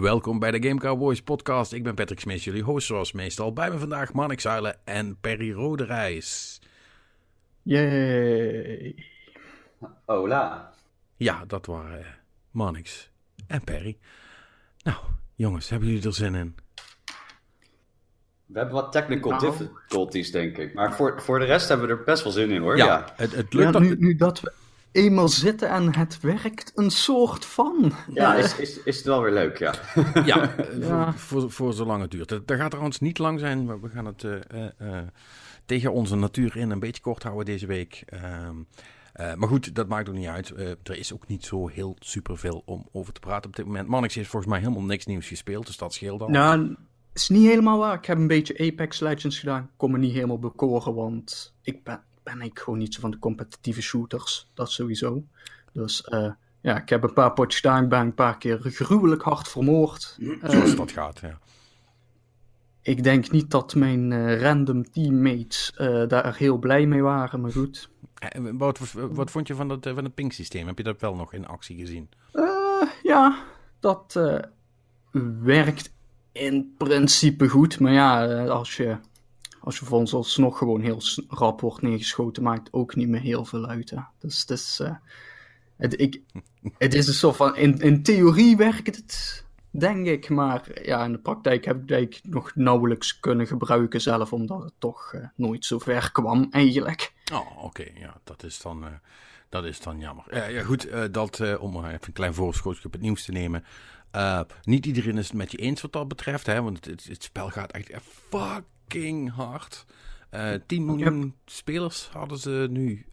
Welkom bij de Game Cowboys podcast. Ik ben Patrick Smith, jullie host zoals meestal. Bij me vandaag Marnix Zuilen en Perry Roderijs. Yay. Hola. Ja, dat waren uh, Marnix en Perry. Nou, jongens, hebben jullie er zin in? We hebben wat technical nou. difficulties, denk ik. Maar voor, voor de rest hebben we er best wel zin in, hoor. Ja, ja. Het, het lukt ja, nu, nu dat we eenmaal zitten en het werkt een soort van. Ja, is, is, is het wel weer leuk, ja. ja, ja. Voor, voor, voor zolang het duurt. Dat gaat trouwens niet lang zijn, maar we gaan het uh, uh, tegen onze natuur in een beetje kort houden deze week. Ehm, uh, maar goed, dat maakt ook niet uit. Uh, er is ook niet zo heel superveel om over te praten op dit moment. Mannix heeft volgens mij helemaal niks nieuws gespeeld, dus dat scheelt al. Nou, is niet helemaal waar. Ik heb een beetje Apex Legends gedaan. Ik kon me niet helemaal bekoren, want ik ben, ben ik gewoon niet zo van de competitieve shooters. Dat sowieso. Dus uh, ja, ik heb een paar potjes gedaan. Ben een paar keer gruwelijk hard vermoord. Zoals dat gaat, ja. Ik denk niet dat mijn uh, random teammates daar heel blij mee waren, maar goed. Wat, wat vond je van, dat, van het ping-systeem? Heb je dat wel nog in actie gezien? Ja, dat werkt in principe goed. Maar ja, als je, als je ons alsnog gewoon heel rap wordt neergeschoten, maakt ook niet meer heel veel uit. Hè. Dus het is, het, ik, het is een soort van, in, in theorie werkt het denk ik. Maar ja, in de praktijk heb ik het nog nauwelijks kunnen gebruiken zelf, omdat het toch uh, nooit zo ver kwam eigenlijk. Oh, oké. Okay. Ja, dat is dan, uh, dat is dan jammer. Uh, ja, goed, dat, om even een klein voorschotje op het nieuws te nemen. niet iedereen is het met je eens wat dat betreft, hè, want het, het spel gaat echt fucking hard. 10 miljoen yep. spelers hadden ze nu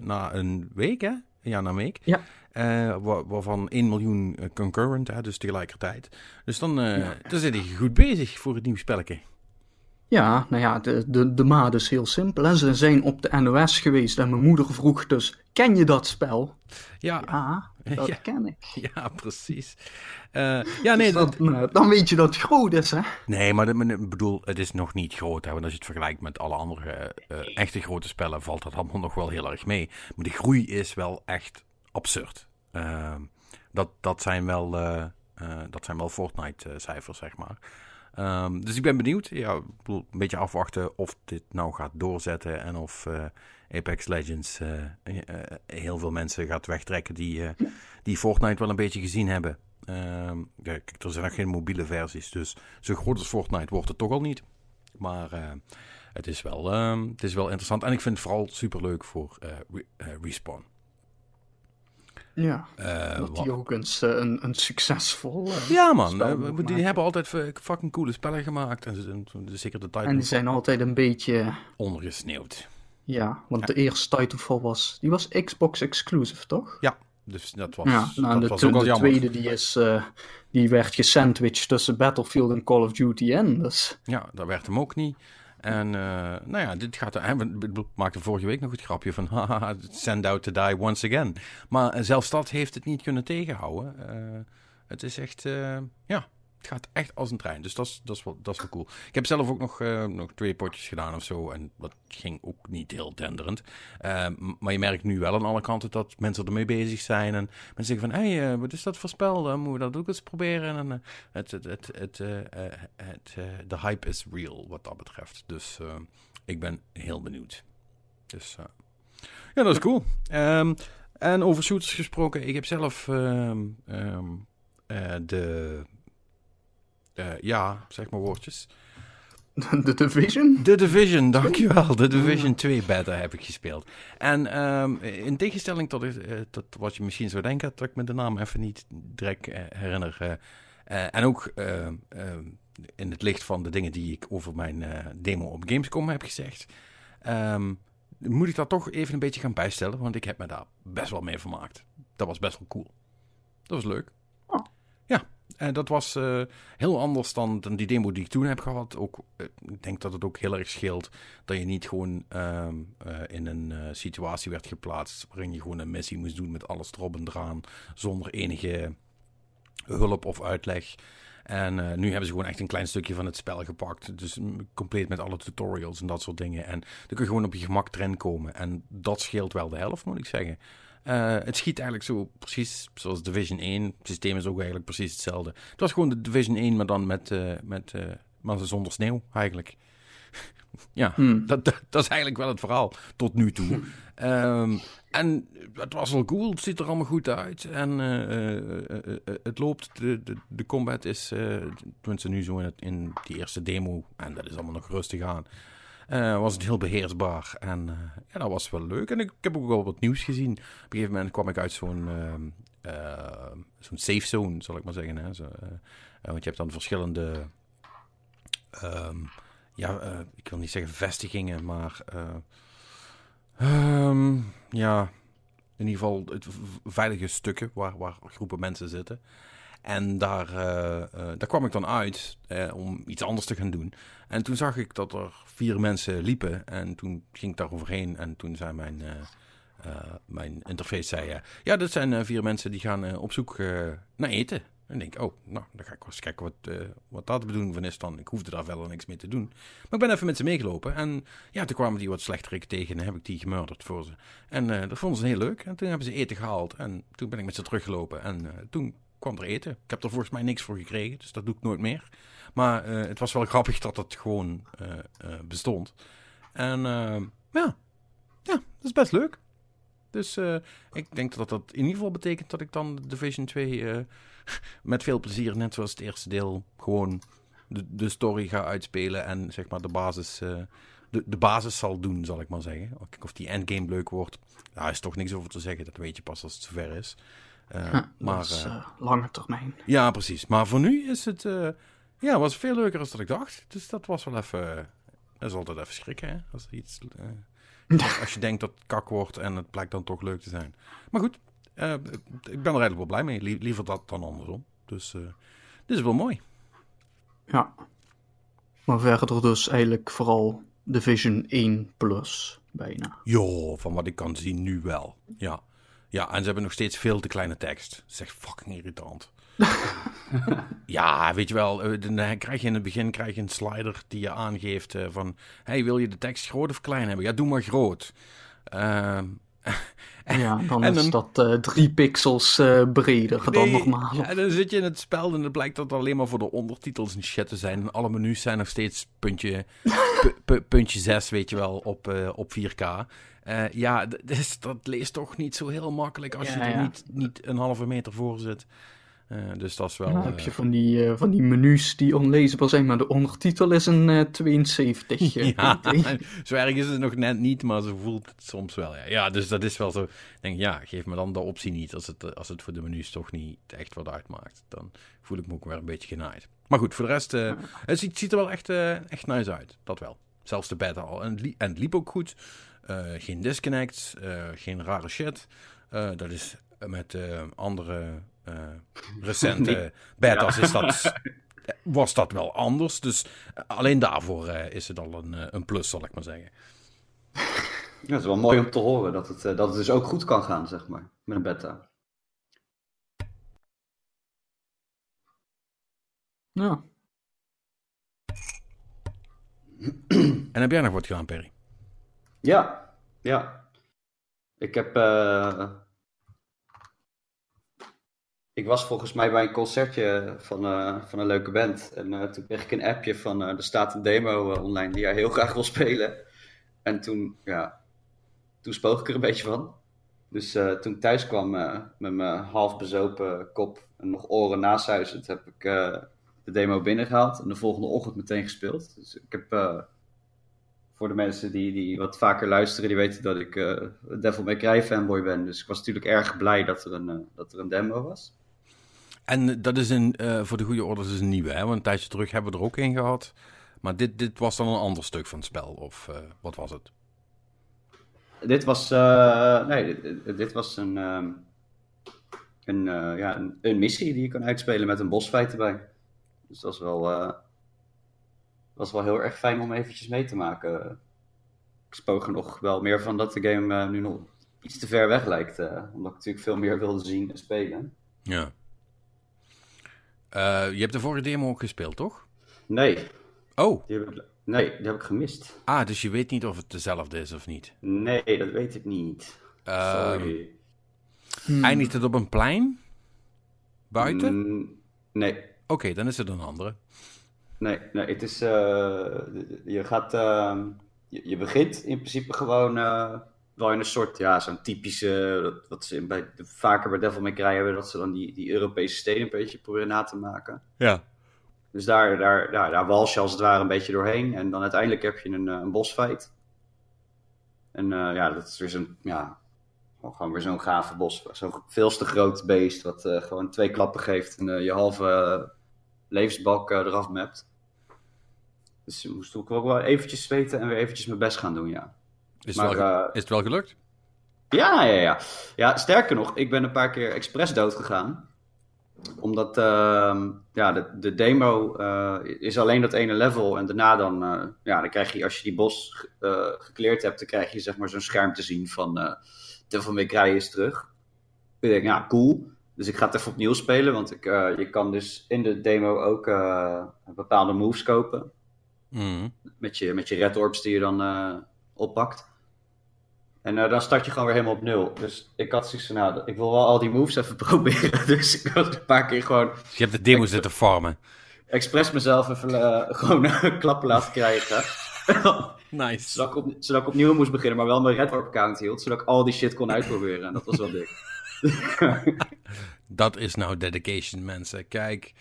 na een week, hè? Ja, na een week. Ja. Uh, waar, waarvan 1 miljoen concurrent, hè, dus tegelijkertijd. Dus dan, uh, ja. dan zit je goed bezig voor het nieuwe spelletje. Ja, nou ja, de, de, de maat is heel simpel. En ze zijn op de NOS geweest en mijn moeder vroeg dus, ken je dat spel? Ja, ja dat ja. ken ik. Ja, precies. Uh, ja, nee, dus dat, dat, dan weet je dat het groot is, hè? Nee, maar ik bedoel, het is nog niet groot. Hè, want als je het vergelijkt met alle andere uh, echte grote spellen, valt dat allemaal nog wel heel erg mee. Maar de groei is wel echt absurd. Uh, dat, dat, zijn wel, dat zijn wel Fortnite-cijfers, zeg maar. Um, dus ik ben benieuwd. Ja, een beetje afwachten of dit nou gaat doorzetten en of Apex Legends heel veel mensen gaat wegtrekken die, die Fortnite wel een beetje gezien hebben. Um, kijk, er zijn nog geen mobiele versies, dus zo groot als Fortnite wordt het toch al niet. Maar het, is wel, um, het is wel interessant en ik vind het vooral superleuk voor re Respawn. Ja, uh, dat die ook eens uh, een, een succesvol. Uh, ja, man. die hebben altijd fucking coole spellen gemaakt. En, en, en zeker de Titanfall. En die zijn altijd een beetje. ondergesneeuwd. Ja, want ja. de eerste Titanfall was. Die was Xbox exclusive, toch? Ja, dus dat was. Ja, nou, dat de, was ook al de tweede die, is, die werd gesandwiched tussen Battlefield en Call of Duty in. Dus. Ja, dat werd hem ook niet. En uh, nou ja, dit gaat. We maakten vorige week nog het grapje van. Haha, send out to die once again. Maar zelfs dat heeft het niet kunnen tegenhouden. Uh, het is echt. Ja, het gaat echt als een trein. Dus dat is, dat is, wel, dat is wel cool. Ik heb zelf ook nog, nog twee potjes gedaan of zo. En dat ging ook niet heel denderend. maar je merkt nu wel aan alle kanten dat mensen ermee bezig zijn. En mensen zeggen van: hé, hey, wat is dat voor spel? Dan moeten we dat ook eens proberen. En het, het, het, het, het, de hype is real wat dat betreft. Dus ik ben heel benieuwd. Dus ja, dat is cool. Um, en over shooters gesproken, ik heb zelf um, uh, de. Ja, zeg maar woordjes. The Division? The Division, dankjewel. The Division 2 beta heb ik gespeeld. En um, in tegenstelling tot, uh, tot wat je misschien zou denken, dat ik me de naam even niet direct uh, herinner. Uh, en ook in het licht van de dingen die ik over mijn demo op Gamescom heb gezegd, um, moet ik dat toch even een beetje gaan bijstellen, want ik heb me daar best wel mee vermaakt. Dat was best wel cool. Dat was leuk. En dat was uh, heel anders dan, die demo die ik toen heb gehad. Ook, uh, ik denk dat het ook heel erg scheelt dat je niet gewoon uh, in een situatie werd geplaatst waarin je gewoon een missie moest doen met alles erop en eraan, zonder enige hulp of uitleg. En nu hebben ze gewoon echt een klein stukje van het spel gepakt. Dus compleet met alle tutorials en dat soort dingen. En dan kun je gewoon op je gemak erin komen. En dat scheelt wel de helft, moet ik zeggen. Eh, het schiet eigenlijk zo precies zoals Division 1. Het systeem is ook eigenlijk precies hetzelfde. Het was gewoon de Division 1, maar dan met, uh, met uh, maar zonder sneeuw eigenlijk. ja, Hmm. dat, dat, dat, is eigenlijk wel het verhaal tot nu toe. um, en het was wel cool, het ziet er allemaal goed uit. En het loopt, de, de, de combat is, tenminste nu zo in, het, in die eerste demo, en dat is allemaal nog rustig aan. Uh, was het heel beheersbaar. En uh, ja, dat was wel leuk. En ik, heb ook wel wat nieuws gezien. Op een gegeven moment kwam ik uit zo'n uh, zo'n safe zone, zal ik maar zeggen. Hè? Zo, want je hebt dan verschillende, um, ja, ik wil niet zeggen vestigingen, maar um, ja, in ieder geval het veilige stukken waar, waar groepen mensen zitten. En daar, uh, uh, daar kwam ik dan uit uh, om iets anders te gaan doen. En toen zag ik dat er vier mensen liepen. En toen ging ik daar overheen. En toen zei mijn, mijn interface: zei, Ja, dat zijn vier mensen die gaan op zoek naar eten. En denk, oh, nou, dan ga ik wel eens kijken wat, wat dat de bedoeling van is dan. Ik hoefde daar verder niks mee te doen. Maar ik ben even met ze meegelopen. En ja, toen kwamen die wat slechterik tegen en heb ik die gemurderd voor ze. En dat vonden ze heel leuk. En toen hebben ze eten gehaald. En toen ben ik met ze teruggelopen. En toen kwam er eten. Ik heb er volgens mij niks voor gekregen, dus dat doe ik nooit meer. Maar uh, het was wel grappig dat het gewoon uh, uh, bestond. En ja. ja, dat is best leuk. Dus ik denk dat dat in ieder geval betekent dat ik dan Division 2 met veel plezier, net zoals het eerste deel, gewoon de, de story ga uitspelen en zeg maar de basis, de, de basis zal doen, zal ik maar zeggen. Of die endgame leuk wordt, daar is toch niks over te zeggen. Dat weet je pas als het zover is. Uh, ja, maar is, uh, lange termijn. Ja, precies. Maar voor nu is het uh, ja, was veel leuker dan ik dacht. Dus dat was wel even. Dat is altijd even schrikken, hè? Als, iets, als je denkt dat het kak wordt en het blijkt dan toch leuk te zijn. Maar goed, ik ben er eigenlijk wel blij mee. Liever dat dan andersom. Dus dit is wel mooi. Ja. Maar verder dus eigenlijk vooral Division 1 plus bijna. Jo, van wat ik kan zien nu wel. Ja. Ja, en ze hebben nog steeds veel te kleine tekst. Dat is echt fucking irritant. ja, weet je wel, dan krijg je in het begin krijg je een slider die je aangeeft van... Hey, wil je de tekst groot of klein hebben? Ja, doe maar groot. Uh, ja, dan is dan, dat uh, drie pixels uh, breder nee, dan normaal. Ja, dan zit je in het spel en het blijkt dat het alleen maar voor de ondertitels en shit te zijn. En alle menus zijn nog steeds puntje, puntje 6, weet je wel, op, uh, op 4K. Uh, ja, dus dat leest toch niet zo heel makkelijk als ja, je er ja. niet, niet een halve meter voor zit. Uh, dus dat is wel. Dan heb je van die, uh, van die menus die onleesbaar zijn, maar de ondertitel is een 72. ja, zo erg is het nog net niet, maar zo voelt het soms wel. Ja, ja dus dat is wel zo. Ik denk, ja, geef me dan de optie niet als het, als het voor de menus toch niet echt wat uitmaakt. Dan voel ik me ook weer een beetje genaaid. Maar goed, voor de rest, het ziet, ziet, er wel echt, echt nice uit. Dat wel. Zelfs de beta al. En, en het liep ook goed. Uh, geen disconnects, uh, geen rare shit. Uh, dat is met andere recente nee. beta's is dat, was dat wel anders. Dus alleen daarvoor is het al een, een plus, zal ik maar zeggen. Ja, het is wel mooi om te horen dat het, dat het dus ook goed kan gaan, zeg maar, met een beta. Ja. En heb jij nog wat gedaan, Perry? Ja, ja. Ik heb. Uh... Ik was volgens mij bij een concertje van, uh, van een leuke band. En uh, toen kreeg ik een appje van. er staat een demo online die jij heel graag wil spelen. En toen, ja. Toen spoog ik er een beetje van. Dus toen ik thuis kwam met mijn half bezopen kop en nog oren naasuizend, heb ik de demo binnengehaald. En de volgende ochtend meteen gespeeld. Dus ik heb voor de mensen die, die wat vaker luisteren, die weten dat ik uh, Devil May Cry fanboy ben. Dus ik was natuurlijk erg blij dat er een, uh, dat er een demo was. En dat is een, uh, voor de goede orde is een nieuwe, hè? want een tijdje terug hebben we er ook een gehad. Maar dit, dit was dan een ander stuk van het spel, of wat was het? Dit was, nee, dit, dit, was een, um, een, ja, een, een, missie die je kan uitspelen met een bosfight erbij. Dus dat is wel was wel heel erg fijn om eventjes mee te maken. Ik spoog er nog wel meer van dat de game nu nog iets te ver weg lijkt. Omdat ik natuurlijk veel meer wilde zien en spelen. Ja. Uh, je hebt de vorige demo ook gespeeld, toch? Nee. Oh. Die ik, nee, die heb ik gemist. Ah, dus je weet niet of het dezelfde is of niet? Nee, dat weet ik niet. Sorry. Hmm. Eindigt het op een plein? Buiten? Mm, nee, Oké, dan is het een andere. nee, nee. Het is, eh, je gaat, ehm, je, je begint in principe gewoon eh, wel in een soort, ja, zo'n typische, dat- wat ze bij, vaker bij Devil May Cry hebben, dat ze dan die, die Europese steden een beetje proberen na te maken. Ja. Dus daar, daar, daar, daar wals je als het ware een beetje doorheen. En dan uiteindelijk heb je een, eh, een bosfight. En eh, ja, dat is weer zo'n, ja, gewoon weer zo'n gave bos. Zo'n veel te groot beest wat eh, gewoon twee klappen geeft en je halve levensbalk eraf mapt. Dus moest ik ook wel eventjes zweten en weer eventjes mijn best gaan doen, ja. Is, Maar, het wel, ge- eh, is het wel gelukt? Ja, ja, ja. Ja, sterker nog, ik ben een paar keer expres dood gegaan. Omdat ehm, ja, de, de demo eh, is alleen dat ene level. En daarna dan, eh, ja, dan krijg je, als je die bos gekleerd hebt, dan krijg je zeg maar zo'n scherm te zien van eh Devil May Cry is terug. Ik denk, ja, cool. Dus ik ga het even opnieuw spelen, want ik, je kan dus in de demo ook bepaalde moves kopen Mhm. met je, met je red orbs die je dan oppakt. En eh, dan start je gewoon weer helemaal op nul. Dus ik had zoiets van, nou, ik wil wel al die moves even proberen. Dus ik had een paar keer gewoon Dus je hebt de demo zitten farmen. expres mezelf even eh, gewoon eh, klappen laten krijgen. Nice. zodat, ik op, zodat ik opnieuw moest beginnen, maar wel mijn red orb count hield. Zodat ik al die shit kon uitproberen. En dat was wel dik. Dat is nou dedication, mensen. Kijk,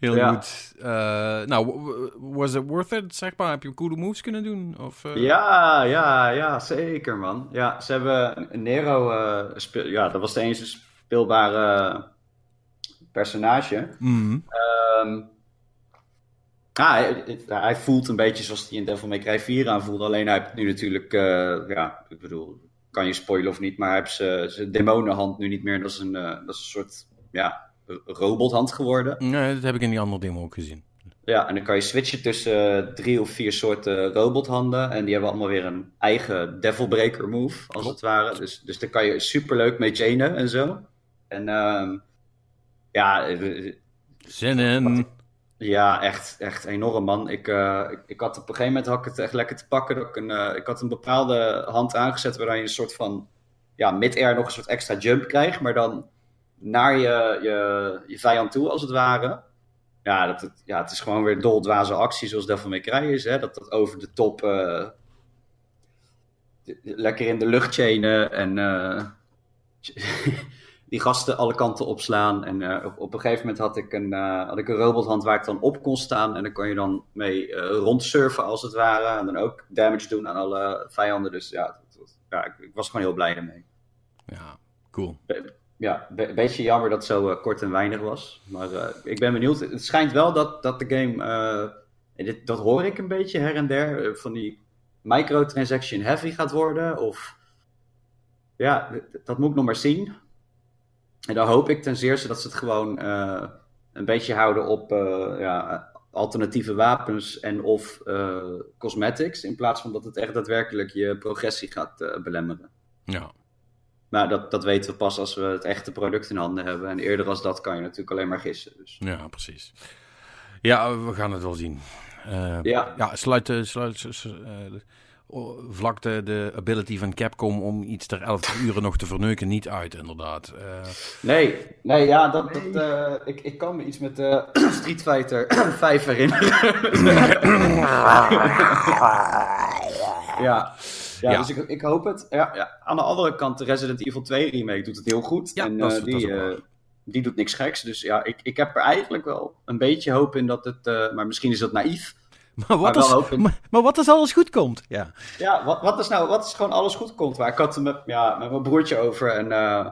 heel Ja. goed. Eh, nou, was it worth it, zeg maar? Heb je coole moves kunnen doen? Of, eh? Ja, ja, ja, zeker man. Ja, ze hebben een Nero, eh, speel, ja, dat was de enige speelbare personage. Ja, hij, hij voelt een beetje zoals hij in Devil May Cry 4 aanvoelde. Alleen hij heeft nu natuurlijk, ja, ik bedoel, kan je spoilen of niet, maar hij heeft zijn- demonenhand nu niet meer. Dat is een, eh, dat is een soort, ja, robothand geworden. Nee, dat heb ik in die andere demo ook gezien. Ja, en dan kan je switchen tussen eh, drie of vier soorten robothanden. En die hebben allemaal weer een eigen Devilbreaker move, als het ware. Dus, dus daar kan je superleuk mee chainen en zo. En ehm, ja, eh, Zin in. Ja, echt, echt enorm, man. Ik, eh, ik, ik had op een gegeven moment had ik het echt lekker te pakken. Dat ik, een, eh, ik had een bepaalde hand aangezet waardoor je een soort van ja, mid-air nog een soort extra jump krijgt, maar dan naar je, je, je vijand toe, als het ware. Ja, dat, het, ja, het is gewoon weer doldwaze actie zoals Devil May Cry is. Hè? Dat dat over de top eh, lekker in de lucht chainen en die gasten alle kanten opslaan. En eh, op, op een gegeven moment had ik, een, eh, had ik een robothand waar ik dan op kon staan. En dan kon je dan mee eh, rondsurfen als het ware. En dan ook damage doen aan alle vijanden. Dus ja, dat- dat- ja ik, ik was gewoon heel blij ermee. Ja, cool. Ja, een beetje jammer dat het zo kort en weinig was. Maar ik ben benieuwd. Het schijnt wel dat, dat de game, dit, dat hoor ik een beetje her en der, van die microtransaction heavy gaat worden. Of ja, dat moet ik nog maar zien. En dan hoop ik ten zeerste dat ze het gewoon eh, een beetje houden op eh, ja, alternatieve wapens en of eh, cosmetics. In plaats van dat het echt daadwerkelijk je progressie gaat belemmeren. Ja. Maar dat, dat weten we pas als we het echte product in handen hebben. En eerder als dat kan je natuurlijk alleen maar gissen. Dus. Ja, precies. Ja, we gaan het wel zien. Ja. ja, sluit, sluit s- s- eh, o- vlak de, de ability van Capcom om iets ter 11 uren nog te verneuken niet uit, inderdaad. Eh, Nee, nee, ja, dat, dat, eh, ik, ik kan me iets met eh, Street Fighter 5 herinneren. ja. Ja, Ja. dus ik, ik hoop het. Ja, ja. Aan de andere kant, de Resident Evil 2 remake doet het heel goed. Ja, en dat is- eh, dat is die, eh, die doet niks geks. Dus ja, ik, ik heb er eigenlijk wel een beetje hoop in dat het... eh, maar misschien is dat naïef. Maar, wat als, maar, maar wat als alles goed komt? Ja. Ja, wat, wat is nou, wat is gewoon alles goed komt? Waar ik had het met, ja, met mijn broertje over en eh,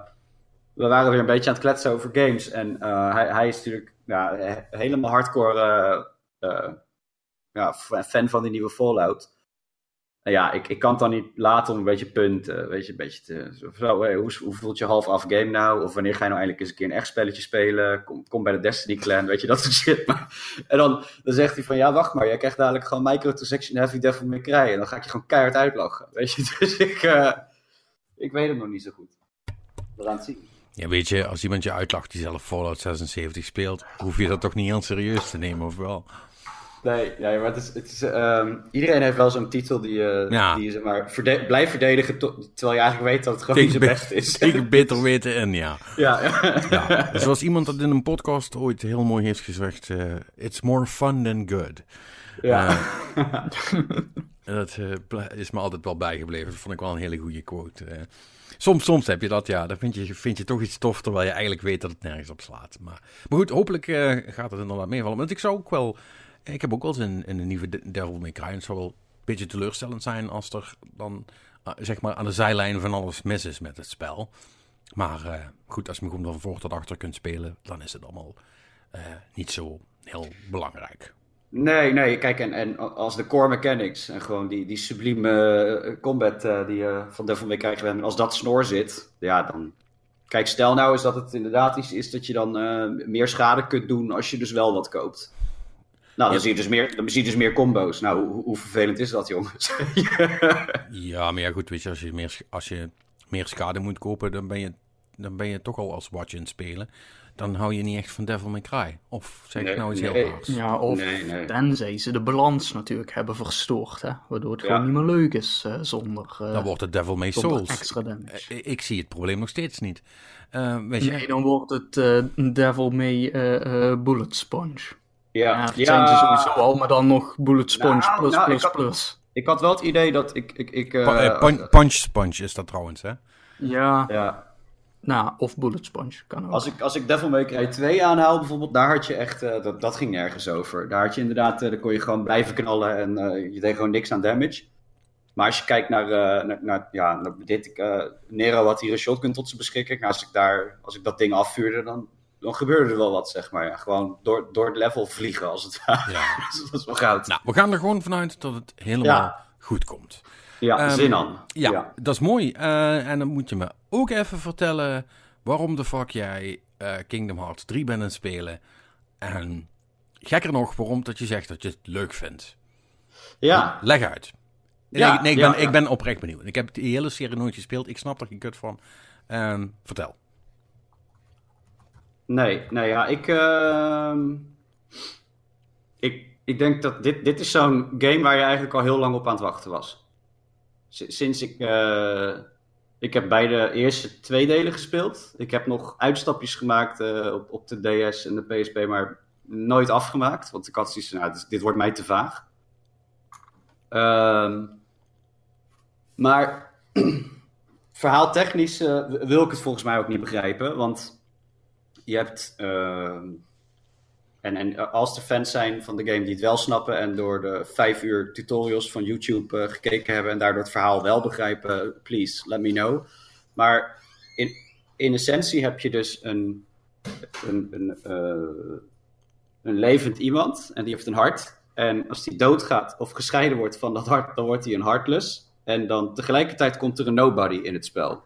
we waren weer een beetje aan het kletsen over games. En eh, hij, hij is natuurlijk ja, he- helemaal hardcore eh, ja, fan van die nieuwe Fallout. En ja, ik, ik kan het dan niet laten om een beetje punten, weet je, een beetje te, zo, hoe, hoe voelt je half af game nou? Of wanneer ga je nou eindelijk eens een keer een echt spelletje spelen? Kom, kom bij de Destiny clan, weet je, dat soort shit. Maar, en dan, dan zegt hij van, ja, wacht maar, jij krijgt dadelijk gewoon microtransaction heavy devil may cry. En dan ga ik je gewoon keihard uitlachen, weet je. Dus ik, eh, ik weet het nog niet zo goed. We gaan het zien. ja, weet je, als iemand je uitlacht die zelf Fallout 76 speelt, hoef je dat toch niet heel serieus te nemen, of wel? Nee, nee, maar het is, het is, ehm, iedereen heeft wel zo'n titel die, je Ja. die je zeg maar, verde- blijft verdedigen to- terwijl je eigenlijk weet dat het gewoon niet zijn be- best is. Tegen beter weten en ja. ja, ja. ja. Zoals iemand dat in een podcast ooit heel mooi heeft gezegd. eh, It's more fun than good. ja. En dat is me altijd wel bijgebleven. Dat vond ik wel een hele goede quote. soms, soms heb je dat, ja. Dan vind je, vind je toch iets tof, terwijl je eigenlijk weet dat het nergens op slaat. Maar, maar goed, hopelijk gaat het inderdaad meevallen. Want ik zou ook wel... Ik heb ook wel eens in, een nieuwe De- Devil May Cry. Het zou wel een beetje teleurstellend zijn als er dan, eh, zeg maar, aan de zijlijn van alles mis is met het spel. Maar eh, goed, als je hem gewoon van voor tot achter kunt spelen, dan is het allemaal eh, niet zo heel belangrijk. Nee, nee, kijk, en, en als de core mechanics en gewoon die, die sublieme combat die je van Devil May Cry gewend als dat snor zit, ja, dan... Kijk, stel nou eens dat het inderdaad iets is dat je dan meer schade kunt doen als je dus wel wat koopt. Nou, dan, Ja. zie, je dus meer, dan zie je dus meer combo's. Nou, hoe, hoe vervelend is dat, jongens? Ja, maar ja, goed, weet je, als je meer, als je meer schade moet kopen, dan ben je, dan ben je toch al als watch in het spelen. Dan hou je niet echt van Devil May Cry. Of zeg ik nou iets nee. heel raars? Ja, of Nee, nee. tenzij ze de balans natuurlijk hebben verstoord, hè? waardoor het Ja. gewoon niet meer leuk is eh, zonder, eh, Dan wordt het Devil May Souls. extra damage. Eh, Ik zie het probleem nog steeds niet. Eh, weet je, Nee, dan wordt het eh, Devil May eh, eh, Bullet Sponge. Ja, Ja, zijn ze sowieso al, maar dan nog Bullet Sponge Nou, plus nou, plus ik had- plus. Ik had wel het idee dat ik... ik, ik eh, Pa- eh, pun- Punch Sponge is dat trouwens, hè? Ja, ja, nou, of Bullet Sponge kan ook. Als ik, als ik Devil May Cry 2 aanhaal bijvoorbeeld, daar had je echt, eh, dat, dat ging nergens over. Daar had je inderdaad, eh, daar kon je gewoon blijven knallen en eh, je deed gewoon niks aan damage. Maar als je kijkt naar, eh, naar, naar, ja, naar dit, eh, Nero had hier een shotgun tot zijn beschikking. Nou, als ik, daar, als ik dat ding afvuurde, dan, dan gebeurde er wel wat, zeg maar. Ja, gewoon door, door het level vliegen, als het ware. Ja. Dus dat is wel goud. Nou, we gaan er gewoon vanuit dat het helemaal Ja. goed komt. ja, ehm, zin aan. Ja, dat is mooi. Eh, en dan moet je me ook even vertellen waarom de fuck jij eh, Kingdom Hearts 3 bent aan het spelen. En gekker nog, waarom dat je zegt dat je het leuk vindt. ja. Leg uit. Ja, nee, nee, ik, ben, ik ben oprecht benieuwd. Ik heb die hele serie nooit gespeeld. Ik snap er geen kut van. Ehm, vertel. Nee, nee, ja, ik, ehm, ik, ik denk dat dit, dit is zo'n game waar je eigenlijk al heel lang op aan het wachten was. Sinds ik, eh, ik heb beide eerste twee delen gespeeld. Ik heb nog uitstapjes gemaakt eh, op, op de DS en de PSP, maar nooit afgemaakt. Want ik had zoiets nou, dit, dit wordt mij te vaag. Ehm, maar verhaaltechnisch eh, wil ik het volgens mij ook niet begrijpen, want je hebt. ehm, en, en als er fans zijn van de game die het wel snappen en door de vijf uur tutorials van YouTube eh, gekeken hebben en daardoor het verhaal wel begrijpen, please let me know. Maar in, in essentie heb je dus een, een, een, eh, een levend iemand en die heeft een hart. En als die doodgaat of gescheiden wordt van dat hart, dan wordt hij een heartless. En dan tegelijkertijd komt er een nobody in het spel.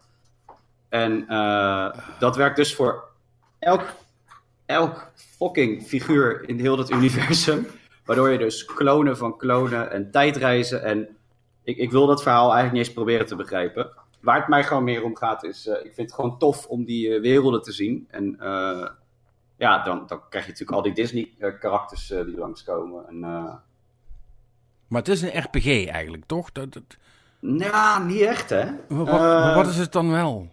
En eh, dat werkt dus voor elk, elk fucking figuur in heel dat universum. Waardoor je dus klonen van klonen en tijdreizen. En ik, ik wil dat verhaal eigenlijk niet eens proberen te begrijpen. Waar het mij gewoon meer om gaat is, eh, ik vind het gewoon tof om die eh, werelden te zien. En eh, ja, dan, dan krijg je natuurlijk al die Disney-karakters die langskomen. En, Maar het is een RPG eigenlijk, toch? Dat, dat, nou, niet echt hè. wa- wa- Eh, wat is het dan wel?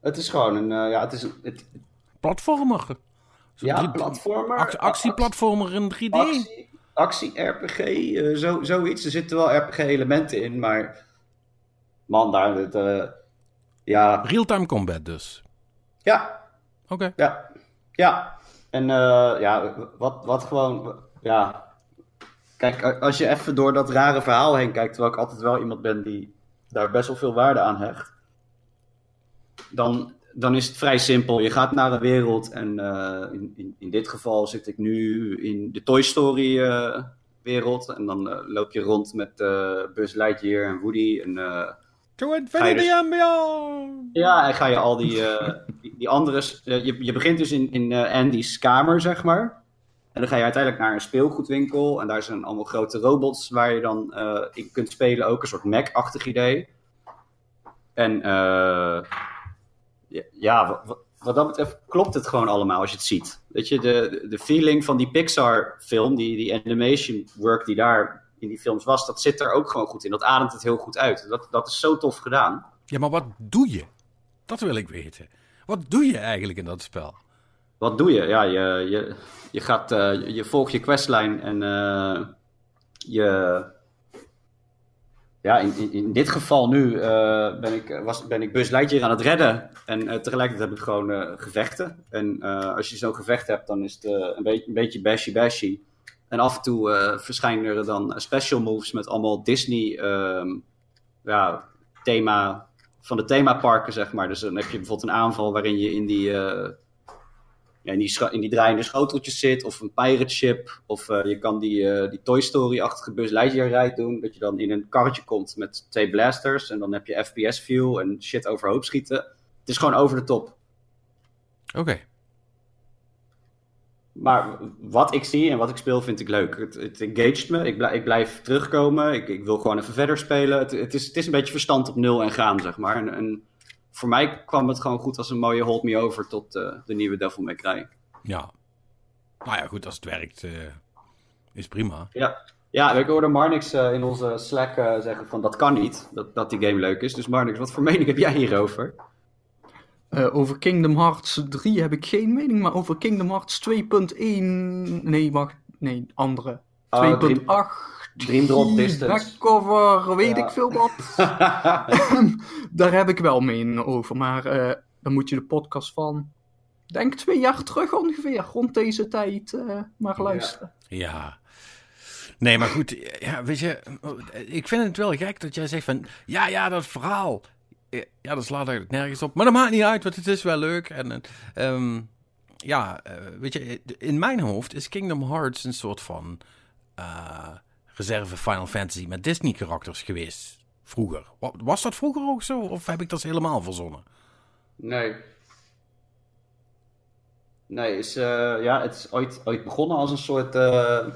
Het is gewoon een, ja, het is een, het, Platformer? Ja, drie- platformer. ac- actieplatformer in 3D? Actie, actie-RPG, eh, zo, zoiets. Er zitten wel RPG-elementen in, maar... Man, daar... Het, eh, ja, Real-time combat dus. ja, Oké. ja, ja. En eh, ja, wat, wat gewoon... Ja, kijk, als je even door dat rare verhaal heen kijkt... terwijl ik altijd wel iemand ben die daar best wel veel waarde aan hecht... dan, dan is het vrij simpel. Je gaat naar een wereld en eh, in, in, in dit geval zit ik nu in de Toy Story eh, wereld. En dan eh, loop je rond met Buzz Lightyear en Woody. En, To infinity dus- and beyond! ja, en ga je al die, die, die andere... je, je begint dus in, in Andy's kamer, zeg maar. En dan ga je uiteindelijk naar een speelgoedwinkel. En daar zijn allemaal grote robots waar je dan in kunt spelen. Ook een soort Mac-achtig idee. En eh, ja, ja, wa- wa- wat dat betreft klopt het gewoon allemaal als je het ziet. Weet je, de, de feeling van die Pixar-film, die, die animation work die daar in die films was, dat zit er ook gewoon goed in. Dat ademt het heel goed uit. Dat, dat is zo tof gedaan. Ja, maar wat doe je? Dat wil ik weten. Wat doe je eigenlijk in dat spel? Wat doe je? Ja, je, je, je, gaat, uh, je volgt je questline en uh, je ja, in, in, dit geval nu uh, ben, ik, was, ben ik Lightyear aan het redden. En uh, tegelijkertijd heb ik gewoon gevechten. En als je zo'n gevecht hebt, dan is het een, beetje, een beetje bashy bashy. En af en toe verschijnen er dan special moves met allemaal Disney ehm, ja, thema van de themaparken, zeg maar. Dus dan heb je bijvoorbeeld een aanval waarin je in die ja, in, die in die draaiende schoteltjes zit, of een pirate ship, of uh, je kan die, uh, die Toy Story-achtige Lightyear ride doen, dat je dan in een karretje komt met twee blasters, en dan heb je FPS view en shit overhoop schieten. Het is gewoon over de top. Oké. Okay. Maar wat ik zie en wat ik speel vind ik leuk. Het, het engaged me, ik, blijf, ik blijf terugkomen, ik, ik wil gewoon even verder spelen. Het, het, is, het is een beetje verstand op nul en gaan, zeg maar. En, en voor mij kwam het gewoon goed als een mooie hold me over tot uh, de nieuwe Devil May Cry. Ja. Nou ja, goed, als het werkt, uh, is prima. Ja. Ja, ik hoorde Marnix uh, in onze Slack zeggen van dat kan niet, dat, dat die game leuk is. Dus Marnix, wat voor mening heb jij hierover? over Kingdom Hearts 3 heb ik geen mening, maar over Kingdom Hearts 2.1... Nee, wacht, nee, andere. 2.8 Dream Drop Distance. Backcover, weet ik veel wat. Daar heb ik wel mening over. Maar uh, dan moet je de podcast van, denk twee jaar terug ongeveer, rond deze tijd, uh, maar luisteren. Ja. ja. Nee, maar goed, ja, weet je, ik vind het wel gek dat jij zegt van, ja, ja, dat verhaal. Ja, dat slaat eigenlijk nergens op. Maar dat maakt niet uit, want het is wel leuk. En um, ja, uh, weet je, in mijn hoofd is Kingdom Hearts een soort van uh, reserve Final Fantasy met Disney-karakters geweest. Vroeger. Was dat vroeger ook zo? Of heb ik dat helemaal verzonnen? Nee. Nee, is, uh, ja, het is ooit, begonnen als een soort uh,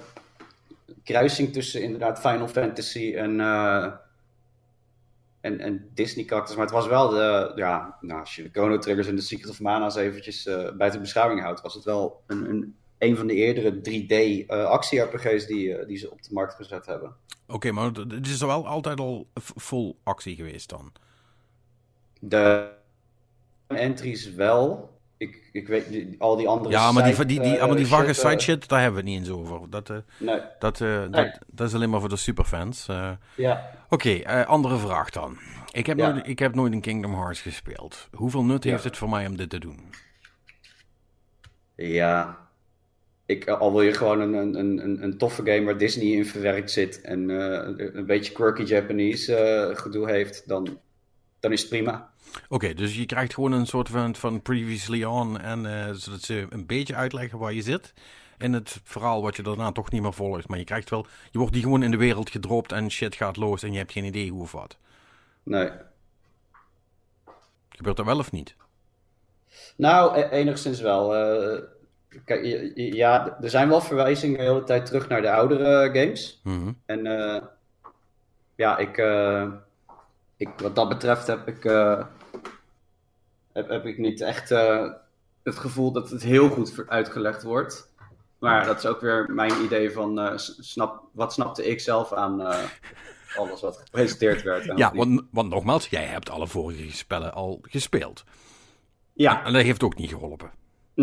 kruising tussen inderdaad Final Fantasy en, uh, en, en Disney-karakters. Maar het was wel de, ja, nou, als je de Chrono Triggers en de Secret of Mana's eventjes buiten beschouwing houdt, was het wel een, een een van de eerdere 3D uh, eh, actie-RPG's die, uh, die ze op de markt gezet hebben. Oké, okay, maar het is wel altijd al vol actie geweest dan? De entries wel. Ik, ik weet al die andere. Ja, maar die, die, die, uh, die vage side shit, daar hebben we het niet eens over. Dat, nee. dat, nee. dat, dat, is alleen maar voor de superfans. ja. Oké, okay, andere vraag dan. Ik heb, ja. nooit, ik heb nooit een Kingdom Hearts gespeeld. Hoeveel nut ja. heeft het voor mij om dit te doen? Ja, ik, al wil je gewoon een, een, een, een toffe game waar Disney in verwerkt zit en uh, een beetje quirky Japanese uh, gedoe heeft, dan, dan is het prima. Oké, okay, dus je krijgt gewoon een soort van, van previously on en uh, zodat ze een beetje uitleggen waar je zit. In het verhaal wat je daarna toch niet meer volgt. Maar je krijgt wel, je wordt die gewoon in de wereld gedropt en shit gaat los en je hebt geen idee hoe of wat. Nee. Gebeurt dat wel of niet? Nou, e-, enigszins wel. Kijk, ja, er zijn wel verwijzingen de hele tijd terug naar de oudere games. Mhm. En uh, ja, ik, uh, ik, wat dat betreft heb ik, uh, heb, heb ik niet echt het gevoel dat het heel goed uitgelegd wordt. Maar dat is ook weer mijn idee van snap, wat snapte ik zelf aan alles wat gepresenteerd werd. Ja, want, want nogmaals, jij hebt alle vorige spellen al gespeeld. Ja. En dat heeft ook niet geholpen.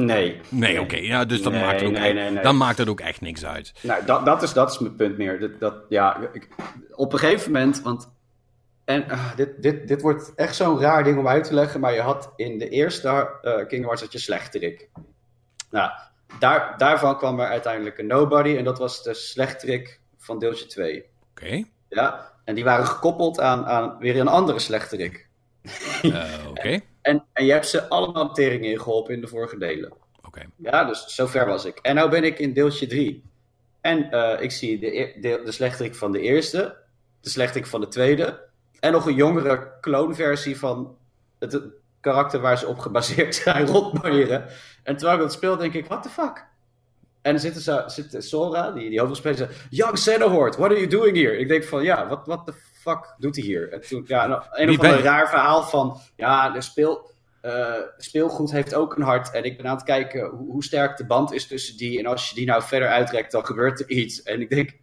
Nee. Nee, oké. Ja, dus dan, maakt het ook nee, nee, dan maakt het ook echt niks uit. Nou, dat, dat, is, dat is mijn punt meer. Dat, dat, ja, ik, op een gegeven moment, want en uh, dit, dit, dit wordt echt zo'n raar ding om uit te leggen, maar je had in de eerste uh, Kingdom Hearts had je slechterik. Nou, daar, daarvan kwam er uiteindelijk een Nobody en dat was de slechterik van deeltje 2. Oké. Okay. Ja, en die waren gekoppeld aan, aan weer een andere slechterik. Uh, Oké. En, en je hebt ze allemaal teringen ingeholpen in de vorige delen. Oké. Ja, dus zover was ik. En nu ben ik in deeltje 3. En uh, ik zie de, de, de slechterik van de eerste, de slechterik van de tweede. En nog een jongere kloonversie van het, het karakter waar ze op gebaseerd zijn, rotbanjeren. En terwijl ik dat speel, denk ik, what the fuck? En dan zitten ze, zit Sora, die, die hoofdrolspeler, zegt, Young Xenohort, what are you doing here? Ik denk van, ja, wat what the fuck doet hij hier? En toen, ja, een, een of ander raar verhaal van, ja, er speel, eh, speelgoed heeft ook een hart. En ik ben aan het kijken hoe, hoe sterk de band is tussen die. En als je die nou verder uitrekt, dan gebeurt er iets. En ik denk,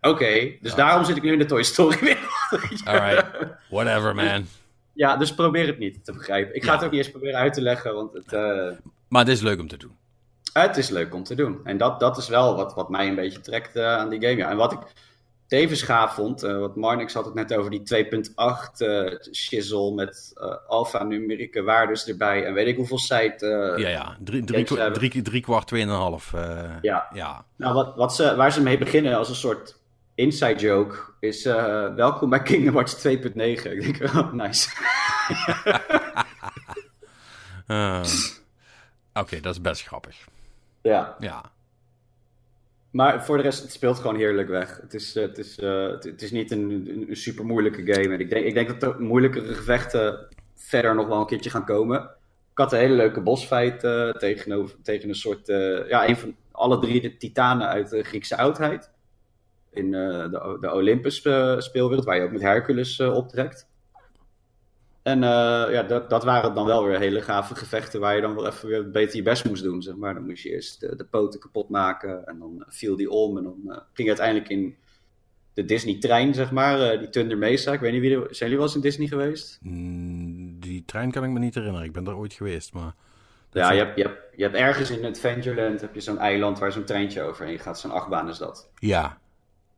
oké, dus daarom zit ik nu in de Toy Story wereld. Alright, whatever man. Ja, dus probeer het niet te begrijpen. Ik ga het ook niet eens proberen uit te leggen, want het, eh, Maar het is leuk om te doen. het is leuk om te doen. En dat, dat is wel wat, wat mij een beetje trekt eh, aan die game. Ja. En wat ik tevens gaaf vond, eh, wat Marnix had het net over die 2.8 eh shizzle met eh alphanumerieke waardes erbij. En weet ik hoeveel site. Ja, ja. Drie, drie, hebben. drie, drie kwart, tweeënhalf. eh Ja. ja. Nou, wat, wat ze, waar ze mee beginnen als een soort inside joke is welkom bij Kingdom Hearts 2.9. Ik denk, oh, nice. Oké, dat is best grappig. ja. Ja. Maar voor de rest, het speelt gewoon heerlijk weg. Het is, eh, het is, eh, het, is niet een, een, super moeilijke game. En ik denk, ik denk dat er moeilijkere gevechten verder nog wel een keertje gaan komen. Ik had een hele leuke bosfight eh, tegenover, tegen een soort... ja, een van alle drie de titanen uit de Griekse oudheid. In de, de Olympus speelwereld, waar je ook met Hercules optrekt. En eh, ja, dat, dat waren dan wel weer hele gave gevechten waar je dan wel even weer beter je best moest doen. Zeg maar. Dan moest je eerst de, de poten kapot maken en dan viel die om. En dan eh, ging je uiteindelijk in de Disney-trein, zeg maar, eh, die Thunder Mesa. Ik weet niet wie er... Zijn jullie wel eens in Disney geweest? Mm, Die trein kan ik me niet herinneren. Ik ben er ooit geweest, maar... Ja, je hebt, je, hebt, je hebt ergens in Adventureland heb je zo'n eiland waar zo'n treintje overheen gaat. Zo'n achtbaan is dat. Ja,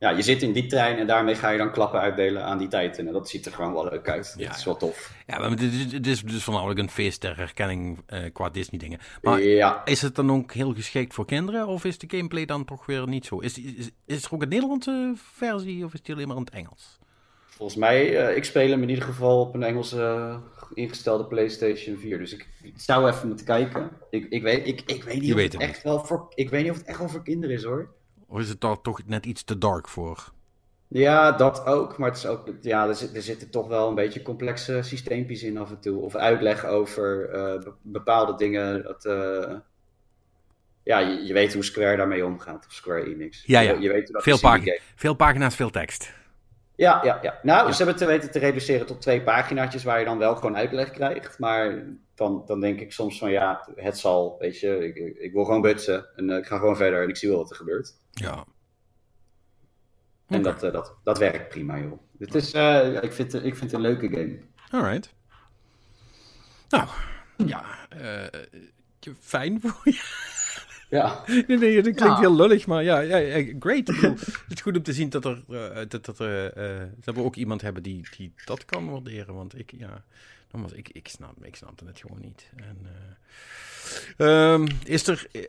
Ja, je zit in die trein en daarmee ga je dan klappen uitdelen aan die tijd. En dat ziet er gewoon wel leuk uit. Ja, dat is wel tof. ja maar dit, is- dus voornamelijk een feest ter herkenning eh, qua Disney-dingen. Maar ja, is het dan ook heel geschikt voor kinderen? Of is de gameplay dan toch weer niet zo? Is, is, is er ook een Nederlandse versie of is die alleen maar in het Engels? volgens mij, eh, ik speel hem in ieder geval op een Engelse eh, ingestelde PlayStation 4. Dus ik, zou even moeten kijken. Ik, ik, weet, ik, ik weet niet Je of weet het het echt wel voor, ik weet niet of het echt wel voor kinderen is hoor. Of is het daar toch net iets te dark voor? Ja, dat ook. Maar het is ook, ja, er, zit- er zitten toch wel een beetje complexe systeempjes in af en toe. Of uitleg over eh, be- bepaalde dingen. Dat, eh, ja, je, je weet hoe Square daarmee omgaat. Of Square Enix. Ja, ja. Je, je weet hoe dat Veel, pagina, veel pagina's, veel tekst. Ja, ja, ja. Nou, ze hebben het te weten te reduceren tot twee paginaatjes waar je dan wel gewoon uitleg krijgt. Maar dan, dan denk ik soms van ja, het zal, weet je, ik, ik, ik wil gewoon butsen. En eh, ik ga gewoon verder en ik zie wel wat er gebeurt. Ja. En Oké. dat, eh, dat, dat werkt prima, joh. Het is, eh, ik, vind, het- ik vind het een leuke game. Alright. Nou, ja. eh, fijn voor je. Ja. Nee, nee, dat klinkt Ja. heel lullig, maar ja, ja, great. Ik bedoel, het is goed om te zien dat, er, eh, dat, dat, er, eh, dat we ook iemand hebben die, die dat kan waarderen. Want ik, ja, nogmaals, ik, ik, snap, ik snapte het gewoon niet. En, eh, ehm, is, er, eh,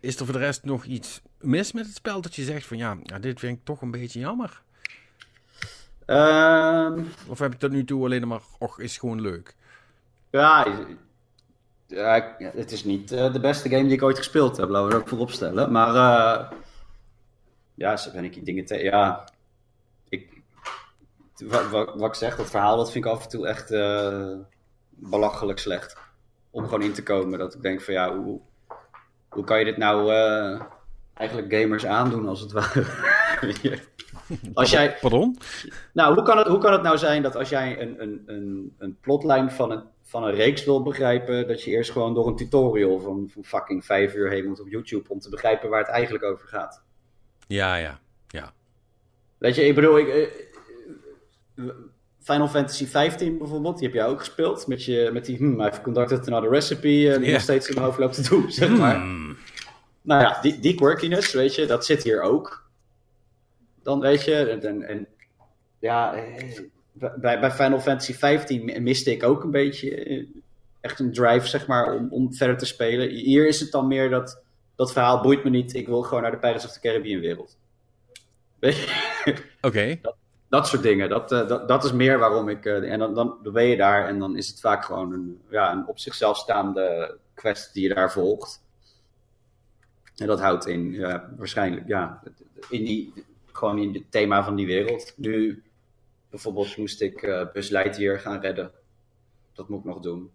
is er voor de rest nog iets mis met het spel dat je zegt van ja, ja, dit vind ik toch een beetje jammer? Ehm, Of heb ik tot nu toe alleen maar, och, is gewoon leuk? ja, ja, het is niet eh, de beste game die ik ooit gespeeld heb, laten we er ook voorop stellen. Maar eh, ja, zo ben ik dingen tegen. Ja, ik, wat, wat, wat ik zeg, dat verhaal dat vind ik af en toe echt eh, belachelijk slecht. Om gewoon in te komen. Dat ik denk van ja, hoe, hoe kan je dit nou eigenlijk gamers aandoen als het ware? Als jij, Pardon? nou, hoe kan, het, hoe kan het nou zijn dat als jij een, een, een, een plotlijn van een, van een reeks wil begrijpen, dat je eerst gewoon door een tutorial van, van fucking vijf uur heen moet op YouTube om te begrijpen waar het eigenlijk over gaat? Ja, ja, ja. Weet je, ik bedoel, ik, eh, Final Fantasy 15 bijvoorbeeld, die heb jij ook gespeeld, met, je, met die, hmm, I've conducted another recipe, eh, die nog steeds in mijn hoofd loopt te doen, zeg maar. Hmm. Nou ja, die, die quirkiness, weet je, dat zit hier ook. Dan weet je, en, en, en ja, eh, bij, bij Final Fantasy 15 mi- miste ik ook een beetje eh, echt een drive, zeg maar, om, om verder te spelen. Hier is het dan meer dat, dat verhaal boeit me niet, ik wil gewoon naar de Pirates of the Caribbean wereld. Weet je? Oké. dat soort dingen, dat, eh, dat, dat is meer waarom ik, eh, en dan, dan, dan ben je daar en dan is het vaak gewoon een, ja, een op zichzelf staande quest die je daar volgt. En dat houdt in, ja, waarschijnlijk, ja, in die, gewoon in het thema van die wereld. Nu, bijvoorbeeld, moest ik eh Buzz Lightyear gaan redden. Dat moet ik nog doen,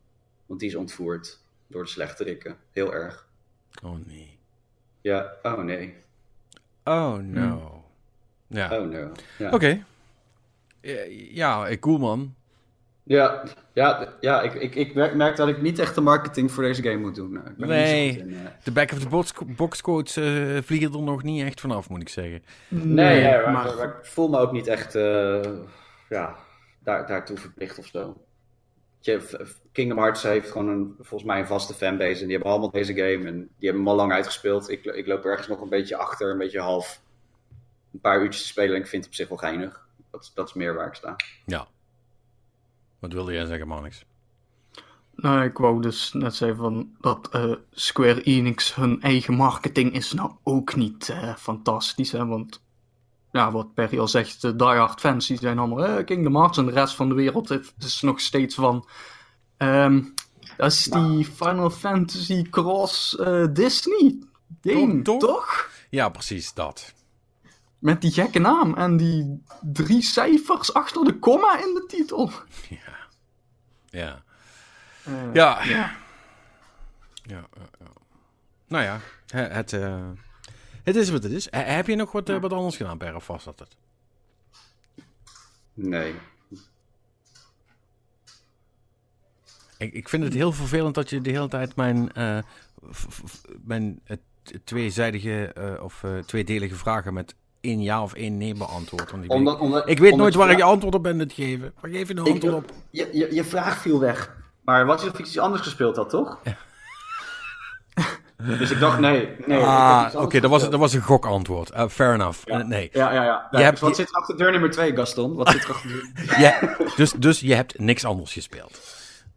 want die is ontvoerd door de slechterikken. Heel erg. Oh nee. Ja, oh nee, Oh no. Ja. oh no. Ja. Oké. Eh, Ja, eh, cool man. Ja, ja, ja ik, ik, ik merk dat ik niet echt de marketing voor deze game moet doen. Ik ben nee, in, uh... de back-of-the-box quotes uh, vliegen er nog niet echt vanaf, moet ik zeggen. Nee, nee ja, maar, maar, ik voel me ook niet echt uh, ja, daar, daartoe verplicht of zo. Kingdom Hearts heeft gewoon een, volgens mij een vaste fanbase. En die hebben allemaal deze game. En die hebben hem al lang uitgespeeld. Ik, ik loop ergens nog een beetje achter, een beetje half. Een paar uurtjes te spelen en ik vind het op zich wel geinig. Dat, dat is meer waar ik sta. Ja. Wat wilde jij zeggen, Manix? Nou, ik wou dus net zeggen van dat uh, Square Enix hun eigen marketing is nou ook niet uh, fantastisch. Hè? Want ja, wat Perry al zegt, de diehard fans die zijn allemaal uh, Kingdom Hearts en de rest van de wereld is nog steeds van... Um, dat is die Final Fantasy Cross Disney game, toch? toch? Ja, precies dat. Met die gekke naam en die drie cijfers achter de komma in de titel. Ja. Ja. Uh, ja. ja. Ja. Nou ja, het, uh, het is wat het is. heb je nog wat, uh, wat anders gedaan, Per, of was dat het? Nee. Ik, ik vind het heel vervelend dat je de hele tijd mijn, mijn tweezijdige of tweedelige vragen met één ja of één nee beantwoord. Want ik, omdat, omdat, ik weet nooit waar ik je antwoord op ben te geven. Waar geef je een antwoord op? Je, je, je vraag viel weg. Maar wat is of iets anders gespeeld had, toch? Dus ik dacht, nee. nee ah, oké, dat, was, dat was een gokantwoord. Uh, fair enough. Ja. Uh, nee. Ja, ja, ja. Je hebt, wat zit er achter deur nummer 2, Gaston? Wat zit er achter deur? ja, dus, dus je hebt niks anders gespeeld?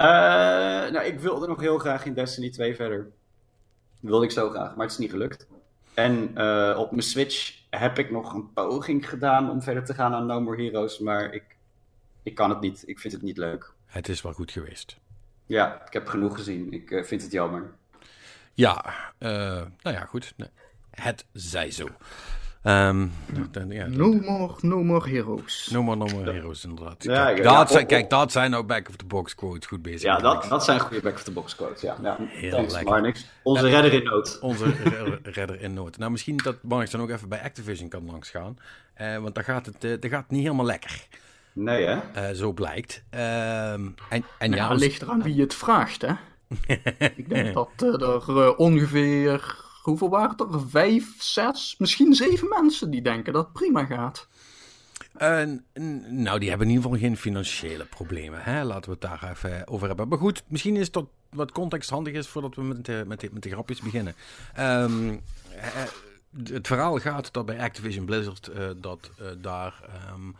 Uh, nou, ik wilde nog heel graag in Destiny 2 verder. wilde ik zo graag, maar het is niet gelukt. En uh, op mijn Switch heb ik nog een poging gedaan om verder te gaan aan No More Heroes, maar ik, ik kan het niet. Ik vind het niet leuk. Het is wel goed geweest. Ja, ik heb genoeg gezien. Ik vind het jammer. Ja, uh, nou ja, goed. Het zij zo. Um, dan, ja, no, more, no more heroes. No more, no more heroes, inderdaad. Ja, kijk, ja, dat zijn, kijk, dat zijn nou back-of-the-box quotes goed bezig. Ja, dat, dat zijn goede back-of-the-box quotes, ja. ja. Heel Thanks, lekker. Marnix. Onze uh, redder in nood. Onze redder in nood. Nou, misschien dat Marnix dan ook even bij Activision kan langsgaan. Uh, want dan gaat, het, uh, dan gaat het niet helemaal lekker. Nee, hè? zo blijkt. Ehm, en, en nou, ja, ligt eraan wie het vraagt, hè? Ik denk dat er ongeveer hoeveel waren het er? Vijf, zes, misschien zeven mensen die denken dat het prima gaat. Uh, nou, die hebben in ieder geval geen financiële problemen. Hè? Laten we het daar even over hebben. Maar goed, misschien is dat wat context handig is voordat we met de, met met de grapjes beginnen. Um, het verhaal gaat dat bij Activision Blizzard dat daar um,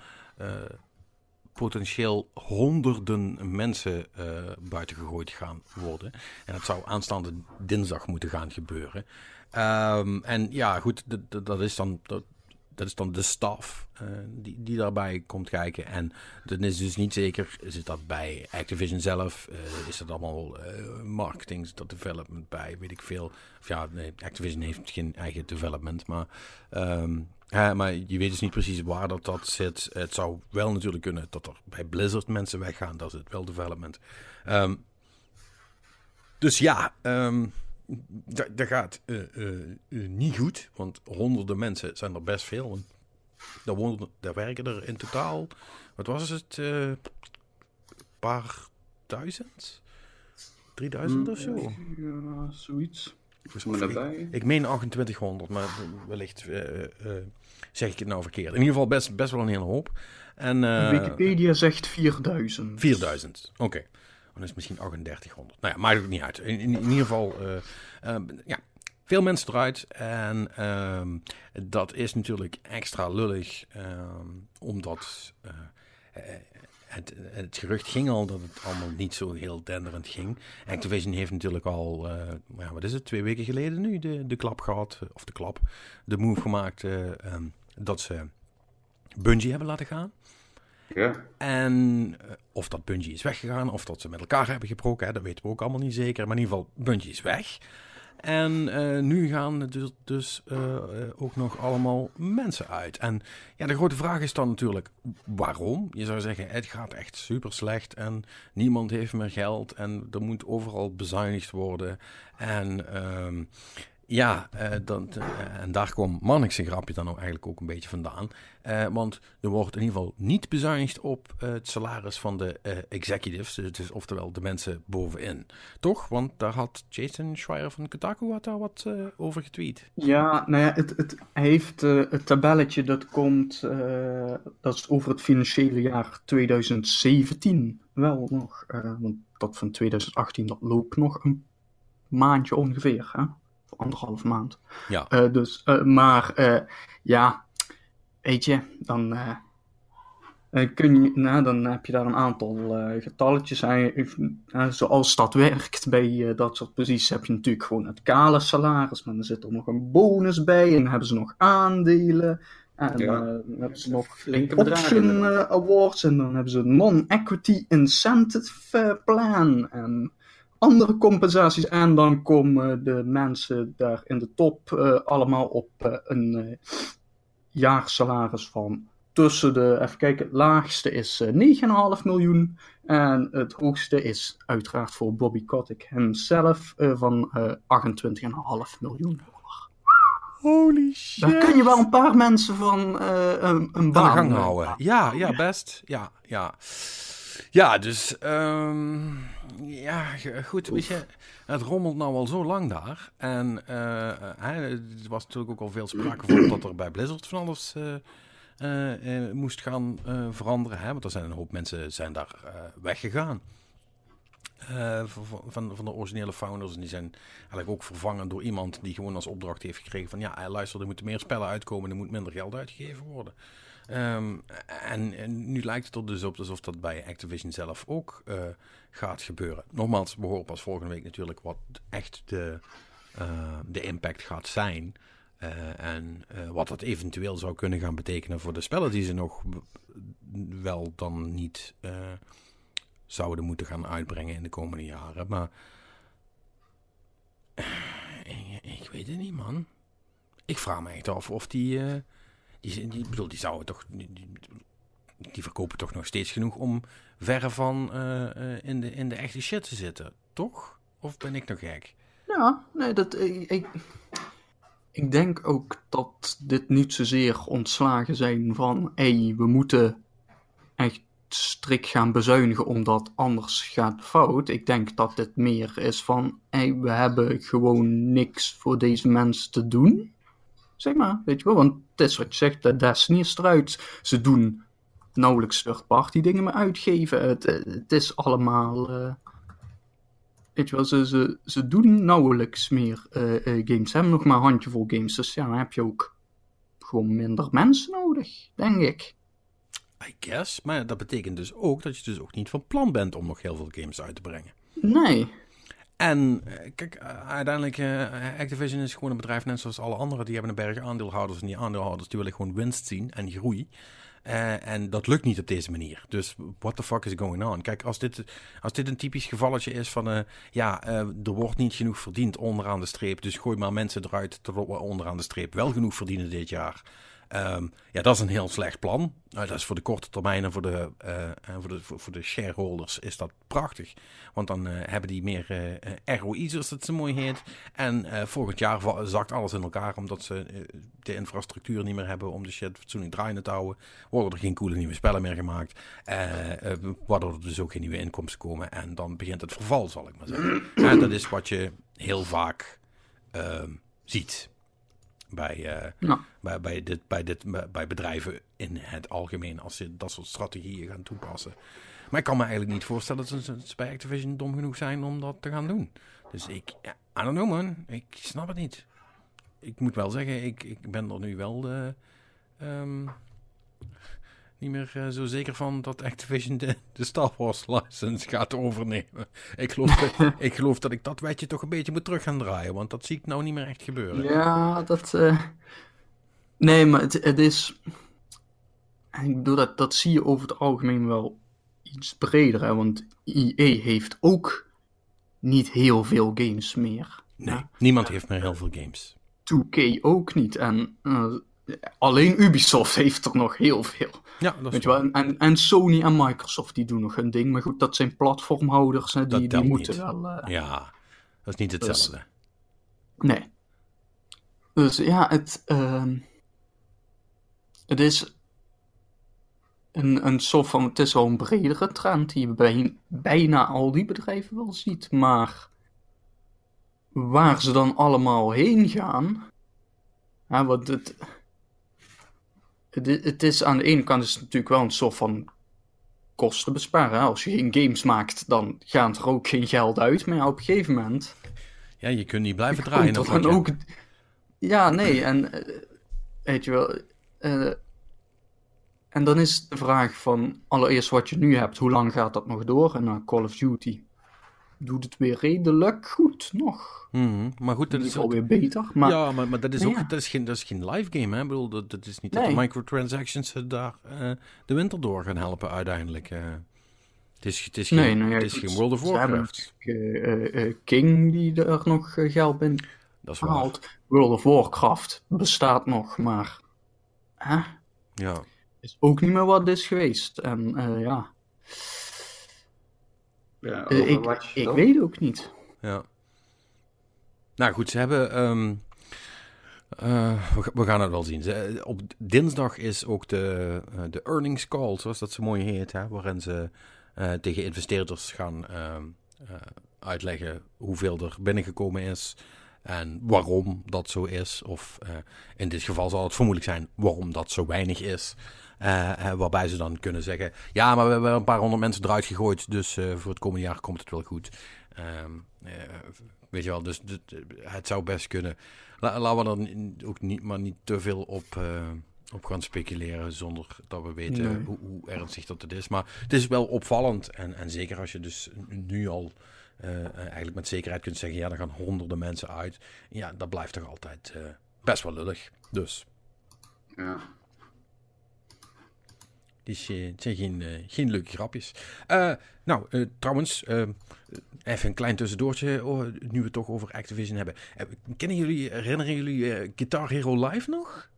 potentieel honderden mensen uh, buiten gegooid gaan worden. En dat zou aanstaande dinsdag moeten gaan gebeuren. Um, en ja, goed, dat is dan. Dat, is dan de staf uh, die, die daarbij komt kijken. En dan is dus niet zeker, zit dat bij Activision zelf? Uh, is dat allemaal uh, marketing, dat development bij, weet ik veel. Of ja, nee, Activision heeft geen eigen development, maar, um, maar je weet dus niet precies waar dat, dat zit. Het zou wel natuurlijk kunnen dat er bij Blizzard mensen weggaan, dat is het wel development. Um, dus ja, um, dat gaat uh, uh, niet goed, want honderden mensen zijn er best veel. Daar, wonen, daar werken er in totaal, wat was het, een paar duizend? 3000 of zo? Ja, zoiets. Ik, ik meen 2800, maar wellicht zeg ik het nou verkeerd. In ieder geval best, best wel een hele hoop. En, Wikipedia zegt 4000. 4000, oké. Dan is misschien 3800. Nou ja, maakt het niet uit. In, ieder geval, uh, ja, veel mensen eruit. En uh, dat is natuurlijk extra lullig, ehm, omdat uh, het, het, gerucht ging al dat het allemaal niet zo heel denderend ging. Activision heeft natuurlijk al, ja, wat is het, twee weken geleden nu de, de klap gehad, of de klap, de move gemaakt ehm, dat ze Bungie hebben laten gaan. Ja. En uh, of dat Bungie is weggegaan, of dat ze met elkaar hebben gebroken, dat weten we ook allemaal niet zeker. Maar in ieder geval, Bungie is weg. En uh, nu gaan dus, dus uh, ook nog allemaal mensen uit. En ja, de grote vraag is dan natuurlijk waarom? Je zou zeggen, het gaat echt super slecht en niemand heeft meer geld en er moet overal bezuinigd worden. En uh, Ja, uh, en daar kwam Mannix zijn grapje dan ook eigenlijk ook een beetje vandaan. Uh, want er wordt in ieder geval niet bezuinigd op het salaris van de executives, dus, dus, oftewel de mensen bovenin. Toch? Want daar had Jason Schreier van Kotaku had daar wat over getweet. Ja, nou ja, het, het heeft het tabelletje dat komt, dat is over het financiële jaar 2017 wel nog. want dat van 2018, dat loopt nog een maandje ongeveer, hè? Anderhalf maand. Ja. Uh, dus, uh, maar uh, ja, weet je, dan, kun je, nou, dan heb je daar een aantal getalletjes. En, zoals dat werkt bij dat soort posities heb je natuurlijk gewoon het kale salaris, maar dan zit er nog een bonus bij en dan hebben ze nog aandelen. En ja. dan hebben ze nog flinke option awards en dan hebben ze non-equity incentive plan en andere compensaties. En dan komen de mensen daar in de top uh, allemaal op uh, een uh, jaarsalaris van tussen de, even kijken, het laagste is 9,5 miljoen. En het hoogste is uiteraard voor Bobby Kotick hemzelf van 28,5 miljoen Holy shit. Daar kun je wel een paar mensen van een, een baan gang houden. Ja, ja, best. Ja, ja. Ja, dus um, ja, goed, weet je, het rommelt nou al zo lang daar. En uh, hè, er was natuurlijk ook al veel sprake van dat er bij Blizzard van alles uh, uh, moest gaan veranderen. Hè? Want er zijn een hoop mensen zijn daar weggegaan. van, van, van de originele founders. En die zijn eigenlijk ook vervangen door iemand die gewoon als opdracht heeft gekregen van ja, luister, er moeten meer spellen uitkomen, er moet minder geld uitgegeven worden. Um, en, nu lijkt het er dus op alsof dat bij Activision zelf ook uh, gaat gebeuren. Nogmaals, we horen pas volgende week natuurlijk wat echt de, uh, de impact gaat zijn. Uh, en wat dat eventueel zou kunnen gaan betekenen voor de spellen die ze nog wel dan niet zouden moeten gaan uitbrengen in de komende jaren. Maar ik, ik, weet het niet, man. Ik vraag me echt af of die die, bedoel, die toch. Die, verkopen toch nog steeds genoeg om verre van uh, uh, in, de, in de echte shit te zitten, toch? Of ben ik nog gek? Ja, nee, dat. Ik, ik, ik denk ook dat dit niet zozeer ontslagen zijn van. hé, hey, we moeten echt strikt gaan bezuinigen omdat anders gaat fout. Ik denk dat dit meer is van. hey, we hebben gewoon niks voor deze mensen te doen. Zeg maar, weet je wel, want is wat je zegt, Destiny is eruit. Ze doen nauwelijks third-party dingen meer uitgeven. Het, het is allemaal, uh, weet je wel, ze, ze, ze doen nauwelijks meer uh, games. Ze hebben nog maar een handjevol games, dus ja, dan heb je ook gewoon minder mensen nodig, denk ik. I guess, maar dat betekent dus ook dat je dus ook niet van plan bent om nog heel veel games uit te brengen. Nee, en eh, kijk, eh, uiteindelijk, uh, Activision is gewoon een bedrijf net zoals alle anderen. Die hebben een berg aandeelhouders en die aandeelhouders die willen gewoon winst zien en groei. En dat lukt niet op deze manier. Dus what the fuck is going on? Kijk, als dit, als dit een typisch gevalletje is van... Ja, uh, er wordt niet genoeg verdiend onderaan de streep... dus gooi maar mensen eruit we onderaan de streep wel genoeg verdienen dit jaar... Um, ja, dat is een heel slecht plan. Uh, dat is voor de korte termijn en voor de, uh, voor, de, voor, de shareholders is dat prachtig. Want dan uh, hebben die meer ROI, zoals het zo mooi heet. En volgend jaar zakt alles in elkaar, omdat ze de infrastructuur niet meer hebben om de shit fatsoenlijk draaiende te houden. Worden er geen coole nieuwe spellen meer gemaakt. waardoor er dus ook geen nieuwe inkomsten komen. En dan begint het verval, zal ik maar zeggen. en dat is wat je heel vaak ehm, ziet bij, uh, bij, bij, dit, bij, dit, bij bedrijven in het algemeen als ze dat soort strategieën gaan toepassen. Maar ik kan me eigenlijk niet voorstellen dat ze bij Activision dom genoeg zijn om dat te gaan doen. Dus ik, ja, I don't know man, ik snap het niet. Ik moet wel zeggen, ik, ik ben er nu wel de, um, niet meer uh, zo zeker van dat Activision de, de Star Wars license gaat overnemen. Ik geloof, dat, ik geloof dat ik dat wetje toch een beetje moet terug gaan draaien, want dat zie ik nou niet meer echt gebeuren. Ja, dat. Uh... Nee, maar het, het is. Ik bedoel, dat, dat zie je over het algemeen wel iets breder, hè? want EA heeft ook niet heel veel games meer. Nee, niemand heeft meer heel veel games. 2K ook niet. En uh, alleen Ubisoft heeft er nog heel veel. Ja, dat Weet je wel? En, en Sony en Microsoft die doen nog hun ding. Maar goed, dat zijn platformhouders. Hè, die, die moeten niet. wel. Uh, ja, dat is niet hetzelfde. Dus, nee. Dus ja, het, ehm, het is een, een soort van, het is wel een bredere trend die je bij bijna al die bedrijven wel ziet, maar waar ze dan allemaal heen gaan, ja, want het, het, het is aan de ene kant is het natuurlijk wel een soort van kosten besparen. Als je geen games maakt, dan gaat er ook geen geld uit. Maar ja, op een gegeven moment. Ja, je kunt niet blijven draaien. Dan ook... Ja, nee, en uh, weet je wel. Uh, en dan is de vraag van allereerst wat je nu hebt, hoe lang gaat dat nog door? En uh, Call of Duty doet het weer redelijk goed nog. Mm, maar goed, dat is alweer beter. Maar, ja, maar, maar dat is ook ja. dat is geen, dat is geen live game. Hè? Ik bedoel, dat, dat is niet nee. dat de microtransactions daar uh, de winter door gaan helpen uiteindelijk. Uh, het is, het is, geen, nee, nou ja, het is geen World of Warcraft. Uh, King die er nog geld in dat is haalt. Waar. World of Warcraft bestaat nog, maar? Ja. is ook niet meer wat het is geweest. En ja. Ja, ik, ik weet ook niet. Ja. Nou goed, ze hebben. Um, uh, we, we, gaan het wel zien. Ze, op dinsdag is ook de, uh, de earnings call, zoals dat zo mooi heet, hè, waarin ze uh, tegen investeerders gaan uitleggen hoeveel er binnengekomen is en waarom dat zo is. Of in dit geval zal het vermoedelijk zijn waarom dat zo weinig is. Waarbij ze dan kunnen zeggen: Ja, maar we hebben een paar honderd mensen eruit gegooid, dus voor het komende jaar komt het wel goed. Um, Weet je wel, dus het zou best kunnen. La, laten we dan ook niet, maar niet te veel op, uh, op gaan speculeren zonder dat we weten nee. hoe, hoe, ernstig dat het is. Maar het is wel opvallend en, en zeker als je dus nu al uh, eigenlijk met zekerheid kunt zeggen, ja, dan gaan honderden mensen uit. Ja, dat blijft toch altijd uh, best wel lullig. Dus. Ja. Dus het zijn geen, geen leuke grapjes. nou, trouwens, Even een klein tussendoortje, oh, nu we het toch over Activision hebben. Kennen jullie, herinneren jullie uh, Guitar Hero Live nog?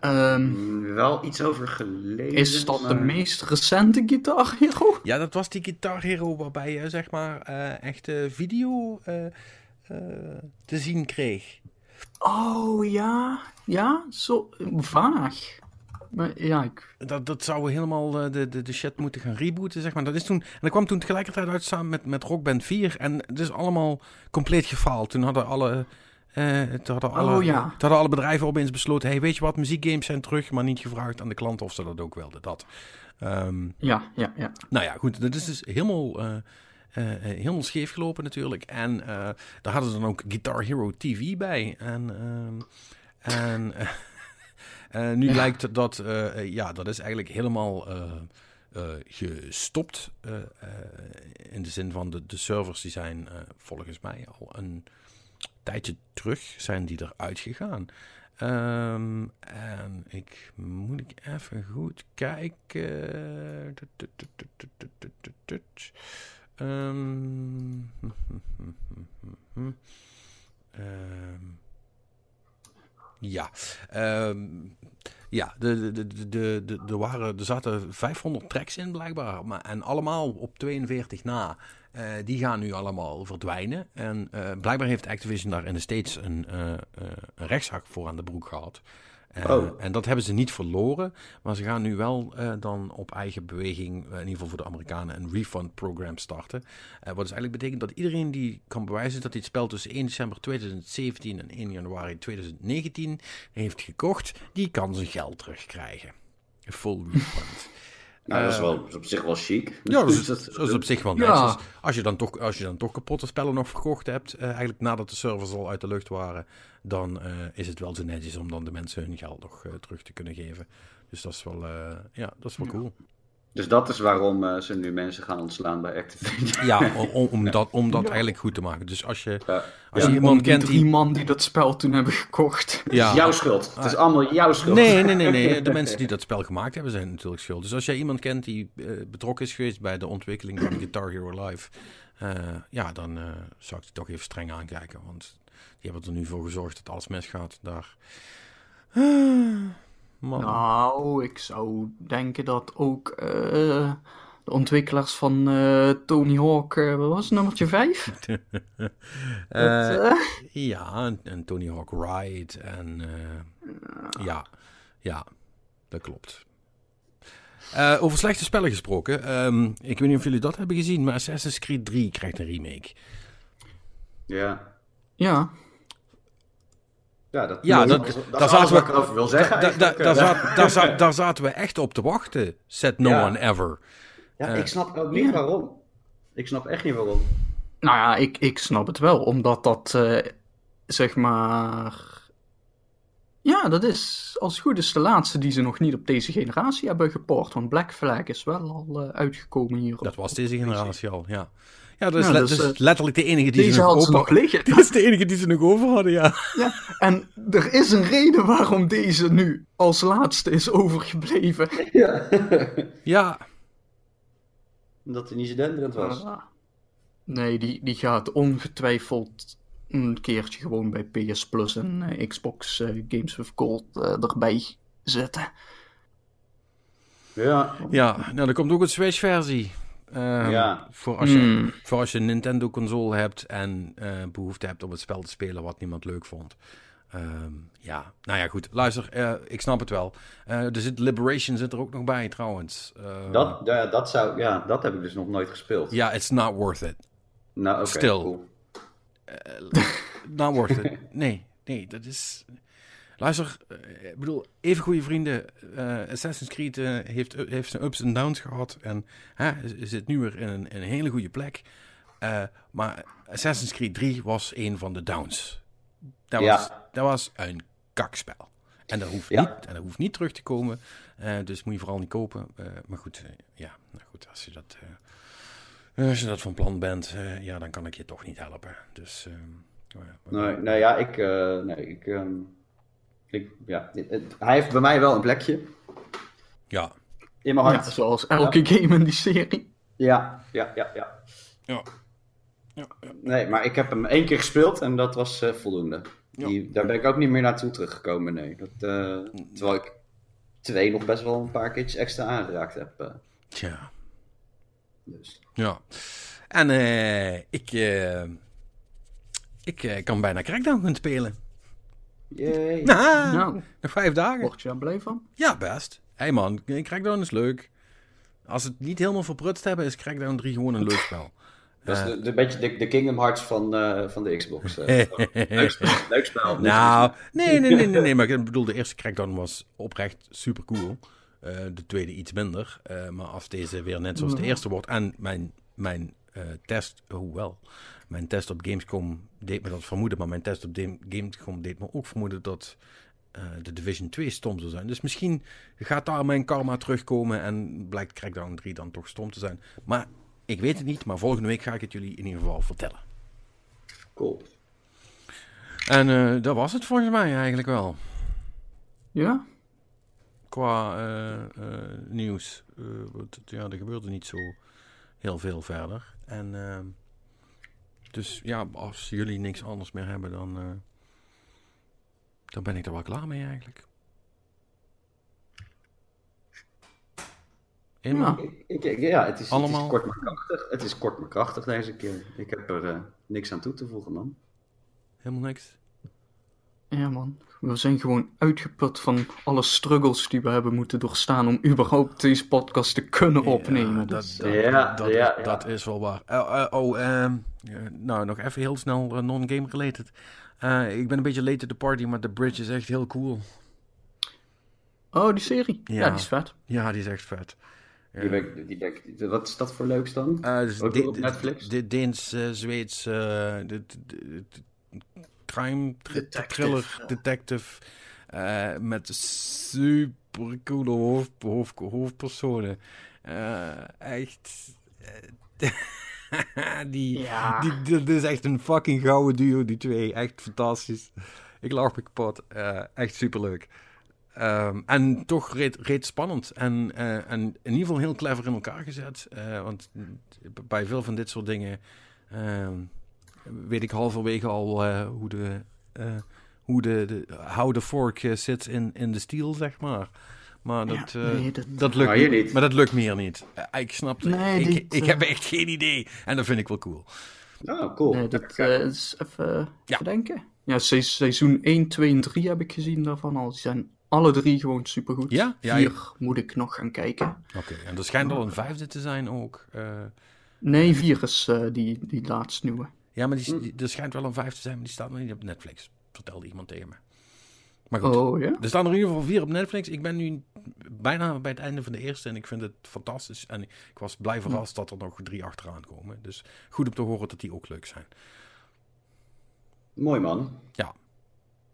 Um, wel iets over gelezen. Is dat maar... de meest recente Guitar Hero? Ja, dat was die Guitar Hero waarbij je zeg maar uh, echt uh, video te zien kreeg. Oh ja, ja, zo vaag. Maar ja, ik... dat, dat zou helemaal de, de, de shit moeten gaan rebooten, zeg maar. Dat is toen, en dat kwam toen tegelijkertijd uit samen met, met Rock Band 4. En het is allemaal compleet gefaald. Toen hadden alle... Uh, toen hadden alle, oh, ja. toen hadden alle bedrijven opeens besloten... hey, weet je wat, muziekgames zijn terug... maar niet gevraagd aan de klanten of ze dat ook wilden. Dat. Um, ja, ja, ja. Nou ja, goed. Dat is dus helemaal... Uh, uh, helemaal scheef gelopen natuurlijk. En daar hadden ze dan ook Guitar Hero TV bij. En... en uh, nu ja. lijkt dat, uh, ja, dat is eigenlijk helemaal gestopt. in de zin van de, de servers die zijn volgens mij al een tijdje terug zijn die eruit gegaan. Um, en ik moet ik even goed kijken. Um, um, ja, um, ja de, de, de, de, de, waren, er zaten 500 tracks in blijkbaar. Maar, en allemaal op 42 na. Uh, die gaan nu allemaal verdwijnen. En uh, blijkbaar heeft Activision daar in de States een, uh, een rechtszaak voor aan de broek gehad. Oh. En dat hebben ze niet verloren, maar ze gaan nu wel uh, dan op eigen beweging, uh, in ieder geval voor de Amerikanen, een refund program starten. Wat dus eigenlijk betekent dat iedereen die kan bewijzen dat hij het spel tussen 1 december 2017 en 1 januari 2019 heeft gekocht, die kan zijn geld terugkrijgen. Full refund. Nou, dat is, wel, dat is op zich wel chic. Ja, dat is, dat is op zich wel ja. netjes. Als je, dan toch, als je dan toch kapotte spellen nog verkocht hebt, uh, eigenlijk nadat de servers al uit de lucht waren, dan uh, is het wel zo netjes om dan de mensen hun geld nog uh, terug te kunnen geven. Dus dat is wel, ja, dat is wel cool. Dus dat is waarom uh, ze nu mensen gaan ontslaan bij Activision. Ja, om, om dat, om dat ja. eigenlijk goed te maken. Dus als je, ja. als je ja, iemand kent die... man die dat spel toen hebben gekocht. Ja. Het is jouw schuld. Het is allemaal jouw schuld. Nee, nee, nee, nee. De mensen die dat spel gemaakt hebben zijn natuurlijk schuld. Dus als jij iemand kent die uh, betrokken is geweest bij de ontwikkeling van Guitar Hero Live... Uh, ja, dan zou ik die toch even streng aankijken. Want die hebben er nu voor gezorgd dat alles misgaat daar. Man. Nou, ik zou denken dat ook uh, de ontwikkelaars van eh, Tony Hawk, eh, wat was het, nummertje 5? Eh, ja, en, en Tony Hawk Ride en eh, ja, ja, dat klopt. Eh, over slechte spellen gesproken. ehm, ik weet niet of jullie dat hebben gezien, maar Assassin's Creed 3 krijgt een remake. Ja. Ja, Ja, dat, Ja, dat, dat- dat, daar is zaten alles we- wat ik erover wil zeggen. Da- da- eigenlijk. daar, zat- daar, zat- daar zaten we echt op te wachten. Said no Ja. one ever. ja, eh, ik snap ook niet waarom. Ik snap echt niet waarom. nou ja, ik, ik snap het wel, omdat dat, eh, zeg maar... Ja, dat is als het goed is de laatste die ze nog niet op deze generatie hebben geport. Want Black Flag is wel al eh, uitgekomen hier. Dat was deze generatie al, ja. Ja, dat is, Ja, le- dus, dat is eh, letterlijk de enige die Deze ze nog hadden ze open nog liggen. Dat is de enige die ze nog over hadden, ja. Ja, en er is een reden waarom deze nu als laatste is overgebleven. Ja. Ja, Omdat hij niet zo denderend was. Nee, die, die gaat ongetwijfeld een keertje gewoon bij PS Plus en eh, Xbox eh, Games with Gold erbij zetten. Ja. ja. Nou, er komt ook een Switch-versie. Ehm, Ja. Voor als je, Hmm. voor als je een Nintendo-console hebt en eh, behoefte hebt om het spel te spelen wat niemand leuk vond. Ehm, ja, nou ja, goed. Luister, eh, ik snap het wel. Eh, er zit Liberation zit er ook nog bij, trouwens. Ehm, Dat, ja, dat zou, ja, dat heb ik dus nog nooit gespeeld. Ja, it's not worth it. nou, oké. Stil. cool. Not worth it. Nee, nee, dat is... Luister, eh, ik bedoel, even goede vrienden. eh, Assassin's Creed eh, heeft, heeft zijn ups en downs gehad. En hè, zit nu weer in een, in een hele goede plek. Maar Assassin's Creed 3 was een van de downs. Dat Ja. was, dat was een kakspel. En dat hoeft, Ja. niet, en dat hoeft niet terug te komen. Dus moet je vooral niet kopen. Maar goed, ja, nou goed, als je dat... als je dat van plan bent, ja, dan kan ik je toch niet helpen. Dus, ehm, nou ja, Nee, nee, ja, ik, nee, ik, ehm, ik ja, het- het- hij heeft bij mij wel een plekje ja, in mijn Ja, hart. zoals elke game in die serie. Ja, ja, ja, ja. ja. ja, ja. Nee, maar ik heb hem één keer gespeeld en dat was eh, voldoende. Die, daar ben ik ook niet meer naartoe teruggekomen, nee. Dat, eh, terwijl ik twee nog best wel een paar keertjes extra aangeraakt heb. eh, Tja, dus. ja. En eh, ik, eh, ik kan bijna Crackdown gaan spelen. Nou, Nou, nog vijf dagen. word je daar blij van? Ja, best. Hé hey man, Crackdown is leuk. Als het niet helemaal verprutst hebben, is Crackdown 3 gewoon een leuk spel. Dat is de, de, beetje de, de Kingdom Hearts van, eh, van de Xbox. eh. leuk spel. Leuk spel. Nou, nee, nee, nee, nee, nee, maar ik bedoel, de eerste Crackdown was oprecht super cool. Eh, de tweede iets minder. Eh, maar als deze weer net zoals de eerste wordt. En mijn, mijn eh, test, hoewel, mijn test op Gamescom deed me dat vermoeden. Maar mijn test op Game- Gamescom deed me ook vermoeden dat eh, de Division 2 stom zou zijn. Dus misschien gaat daar mijn karma terugkomen en blijkt Crackdown 3 dan toch stom te zijn. Maar ik weet het niet, maar volgende week ga ik het jullie in ieder geval vertellen. Cool. En eh, dat was het volgens mij eigenlijk wel. Ja? Qua eh, eh, nieuws. Eh, ja, er gebeurde niet zo heel veel verder. En ehm, dus ja, als jullie niks anders meer hebben, dan, eh, dan ben ik er wel klaar mee eigenlijk. Ja. Ik, ik- ja, het is, Allemaal? het is kort maar krachtig. Het is kort maar krachtig deze keer. Ik heb er eh, niks aan toe te voegen, man. Helemaal niks. Ja, man. We zijn gewoon uitgeput van alle struggles die we hebben moeten doorstaan om überhaupt deze podcast te kunnen opnemen. Ja, dat, Dus, dat, eh, Ja, dat, ja, ja. dat is wel waar. Oh, eh, oh ehm, eh, nou, nog even heel snel eh, non-game related. Eh, ik ben een beetje late to the party, maar de bridge is echt heel cool. Oh, die serie? Ja, Ja. die is vet. Ja, die is echt vet. Die ben die ben wat is dat voor leuks dan? Eh, dus Ook de- op Netflix? De Deens, eh, Zweeds, crime Detective, thriller ja. detective eh, met super coole hoofd, hoofd, hoofdpersonen. Eh, echt. eh, die, Ja. die, dit is echt een fucking gouden duo, die twee. Echt fantastisch. Ik lach me kapot. Echt superleuk. Ehm, en toch reed, reed spannend. En, en in ieder geval heel clever in elkaar gezet. Want bij veel van dit soort dingen ehm, weet ik halverwege al eh, hoe de, eh, hoe de, de how the fork eh, zit in, in de stiel, zeg maar. Maar dat, eh, nee, dat- dat lukt Maar niet. dat lukt me hier niet. Ik snap het. Nee, ik, dit, ik heb echt geen idee. En dat vind ik wel cool. Oh, cool. Nee, dat is even, Ja. even denken. Ja, se- seizoen 1, 2 en 3 heb ik gezien daarvan al. Die zijn alle drie gewoon supergoed. Ja? Ja, Vier moet ik nog gaan kijken. Oké, en er schijnt al een vijfde te zijn ook. eh. Nee, vier is eh, die, die laatste nieuwe. Ja, maar die, die- er schijnt wel een vijfde te zijn, maar die staat nog niet op Netflix. Vertelde iemand tegen me. Maar goed, Oh ja? er staan er in ieder geval vier op Netflix. Ik ben nu bijna bij het einde van de eerste en ik vind het fantastisch. En ik was blij verrast dat er nog drie achteraan komen. Dus goed om te horen dat die ook leuk zijn. Mooi man. Ja.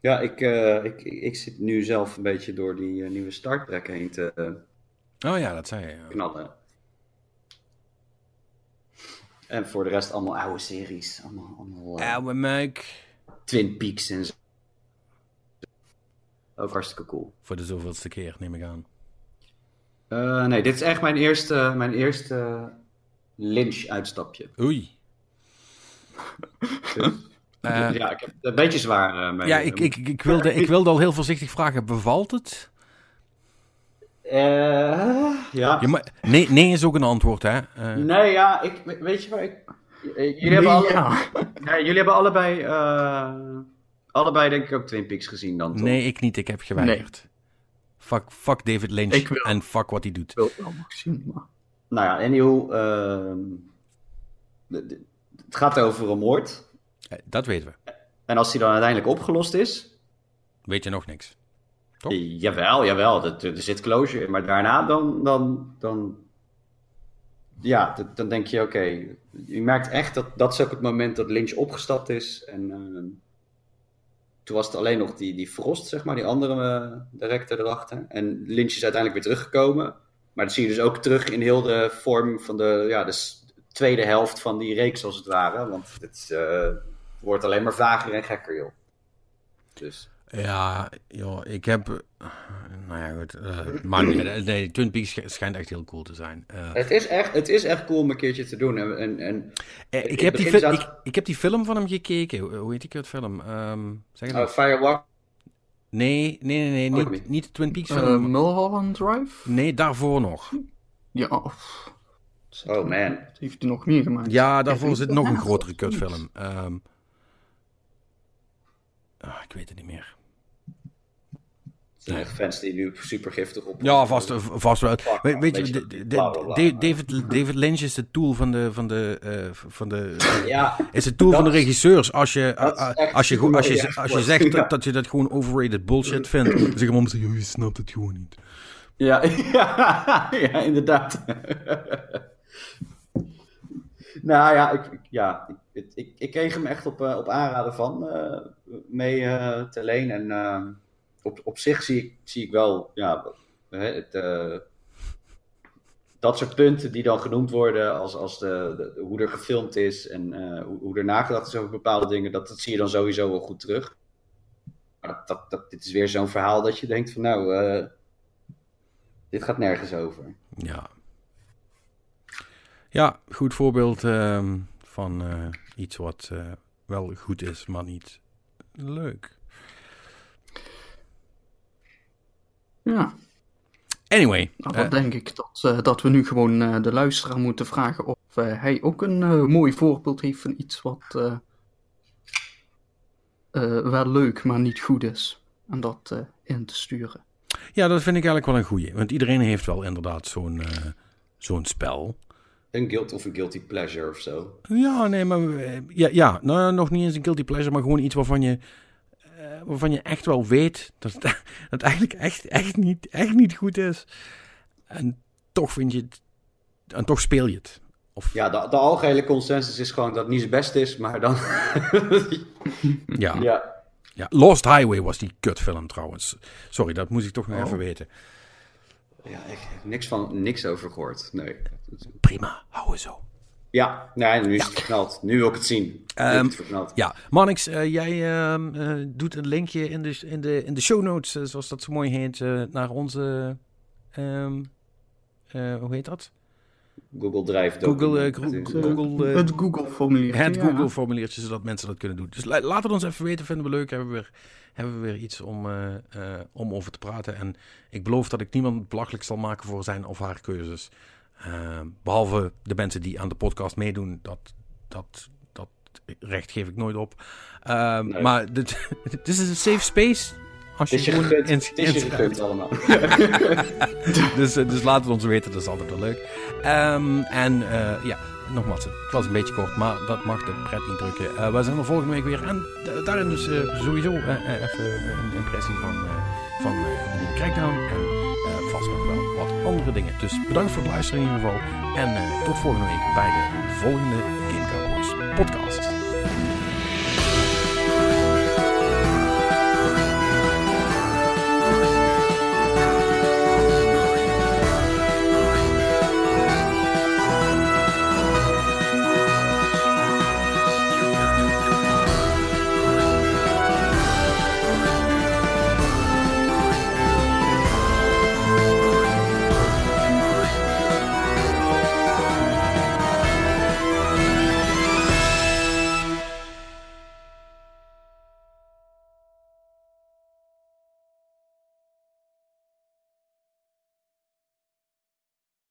Ja, ik, eh, ik, ik zit nu zelf een beetje door die eh, nieuwe Star Trek heen te eh, Oh ja, dat zei je. ja. knallen. En voor de rest allemaal oude series. Allemaal, allemaal eh, Oude meuk. Twin Peaks en zo. Ook hartstikke cool. Voor de zoveelste keer, neem ik aan. Eh, nee, dit is echt mijn eerste, mijn eerste Lynch-uitstapje. Oei. Eh, ja, ik heb het een beetje zwaar eh, mee. ja, ik, ik, ik, wilde, ik wilde al heel voorzichtig vragen, bevalt het? Eh, ja. Ja, maar, nee, nee is ook een antwoord, hè? Eh, Nee, ja, ik, weet je waar ik... eh, Jullie, hebben, alle, ja. ja, jullie hebben allebei, eh, allebei denk ik ook Twin Peaks gezien dan, toch? nee, ik niet. Ik heb geweigerd. Fuck, fuck David Lynch Ik wil. en fuck wat hij doet. Ik wil het wel zien, maar... Nou ja, anyhow, ehm, het gaat over een moord. Dat weten we. En als die dan uiteindelijk opgelost is, Weet je nog niks. Eh, jawel, jawel, dat- er zit closure in. Maar daarna dan, dan, dan ja, dan denk je, oké, je merkt echt dat dat is ook het moment dat Lynch opgestapt is. En ehm, toen was het alleen nog die, die Frost, zeg maar, die andere director erachter. En Lynch is uiteindelijk weer teruggekomen. Maar dat zie je dus ook terug in heel de vorm van de, ja, de tweede helft van die reeks, als het ware. Want het eh, wordt alleen maar vager en gekker, joh. Dus... Ja, joh, ik heb... Nou ja, goed. eh, maar nee, nee, Twin Peaks sch- schijnt echt heel cool te zijn. Eh, Het is, echt, het is echt cool om een keertje te doen. En, en, en eh, ik, heb die zat- ik, ik heb die film van hem gekeken. Hoe- Hoe heet die kutfilm? Ehm zeg het oh. Firewalk. Nee, nee, nee, nee Ook niet, niet. de Twin Peaks film. Mulholland Drive? nee, daarvoor nog. Ja. Oh man. Wat heeft hij nog meer gemaakt? Ja, daarvoor zit nog een grotere kutfilm. Ehm ah, ik weet het niet meer. Zijn fans die nu super giftig op. Ja, vast, vast wel. Weet, je, de- de-. David, David, Lynch is de tool van de, van de, eh, van de, Ja, is de tool van de is- regisseurs. Als je, eh, als je, als je, als je zegt dat, dat je dat gewoon overrated bullshit vindt, dan zeg je maar, je snapt het gewoon niet. ja, ja, ja, inderdaad. nou ja, ik, ja ik, ik, ik kreeg hem echt op, eh, op aanraden van eh, mee eh, te leen. En eh, op, op zich zie ik, zie ik wel ja, het, eh, dat soort punten die dan genoemd worden als, als de, hoe er gefilmd is en eh, hoe, hoe er nagedacht is over bepaalde dingen, dat, dat zie je dan sowieso wel goed terug. Maar dat, dat, dit is weer zo'n verhaal dat je denkt van nou, eh, dit gaat nergens over. Ja. Ja, goed voorbeeld ehm, van iets wat wel goed is, maar niet leuk. Ja, Anyway, nou, eh, dan denk ik dat, eh, dat we nu gewoon eh, de luisteraar moeten vragen of eh, hij ook een eh, mooi voorbeeld heeft van iets wat eh, eh, wel leuk, maar niet goed is. En dat eh, in te sturen. ja, dat vind ik eigenlijk wel een goeie. Want iedereen heeft wel inderdaad zo'n eh, zo'n spel. Een guilt of een guilty pleasure of zo. Ja, nee, maar eh, ja, ja nou, nog niet eens een guilty pleasure, maar gewoon iets waarvan je, eh, waarvan je echt wel weet dat het, dat het eigenlijk echt, echt, niet, echt niet goed is. En toch vind je het, en toch speel je het. Of, Ja, de, de algehele consensus is gewoon dat het niet zijn best is, maar dan... ja. ja. Ja, Lost Highway was die kutfilm trouwens. Sorry, dat moest ik toch nog Oh. even weten. ja, ik heb niks, van, niks over gehoord. Nee. Prima, hou zo. Ja, nee, nu is het verknald. Nu wil ik het zien. Ehm, het. Ja, Mannix, eh, jij ehm, eh, doet een linkje in de, in de, in de show notes, eh, zoals dat zo mooi heet, eh, naar onze... ehm, eh, hoe heet dat? Google Drive Google, document. Google, Google, het Google-formulier. Het Google-formuliertje, zodat mensen dat kunnen doen. Dus laat het ons even weten, vinden we leuk. Hebben we weer, hebben we weer iets om, uh, uh, om over te praten. En ik beloof dat ik niemand belachelijk zal maken voor zijn of haar keuzes. Uh, behalve de mensen die aan de podcast meedoen. Dat, dat, dat recht geef ik nooit op. Nee. Maar dit, dit is een safe space. Als je, je gegund, in, is je gegund allemaal. dus, dus laat het ons weten, dat is altijd wel leuk. Um, en uh, ja, nogmaals, het was een beetje kort, maar dat mag de pret niet drukken. Uh, we zijn er volgende week weer. En daarin dus uh, sowieso even een impressie van, van de Crackdown. En vast nog wel andere dingen. Dus bedankt voor het luisteren in ieder geval. En eh, tot volgende week bij de volgende Game Cowboys podcast.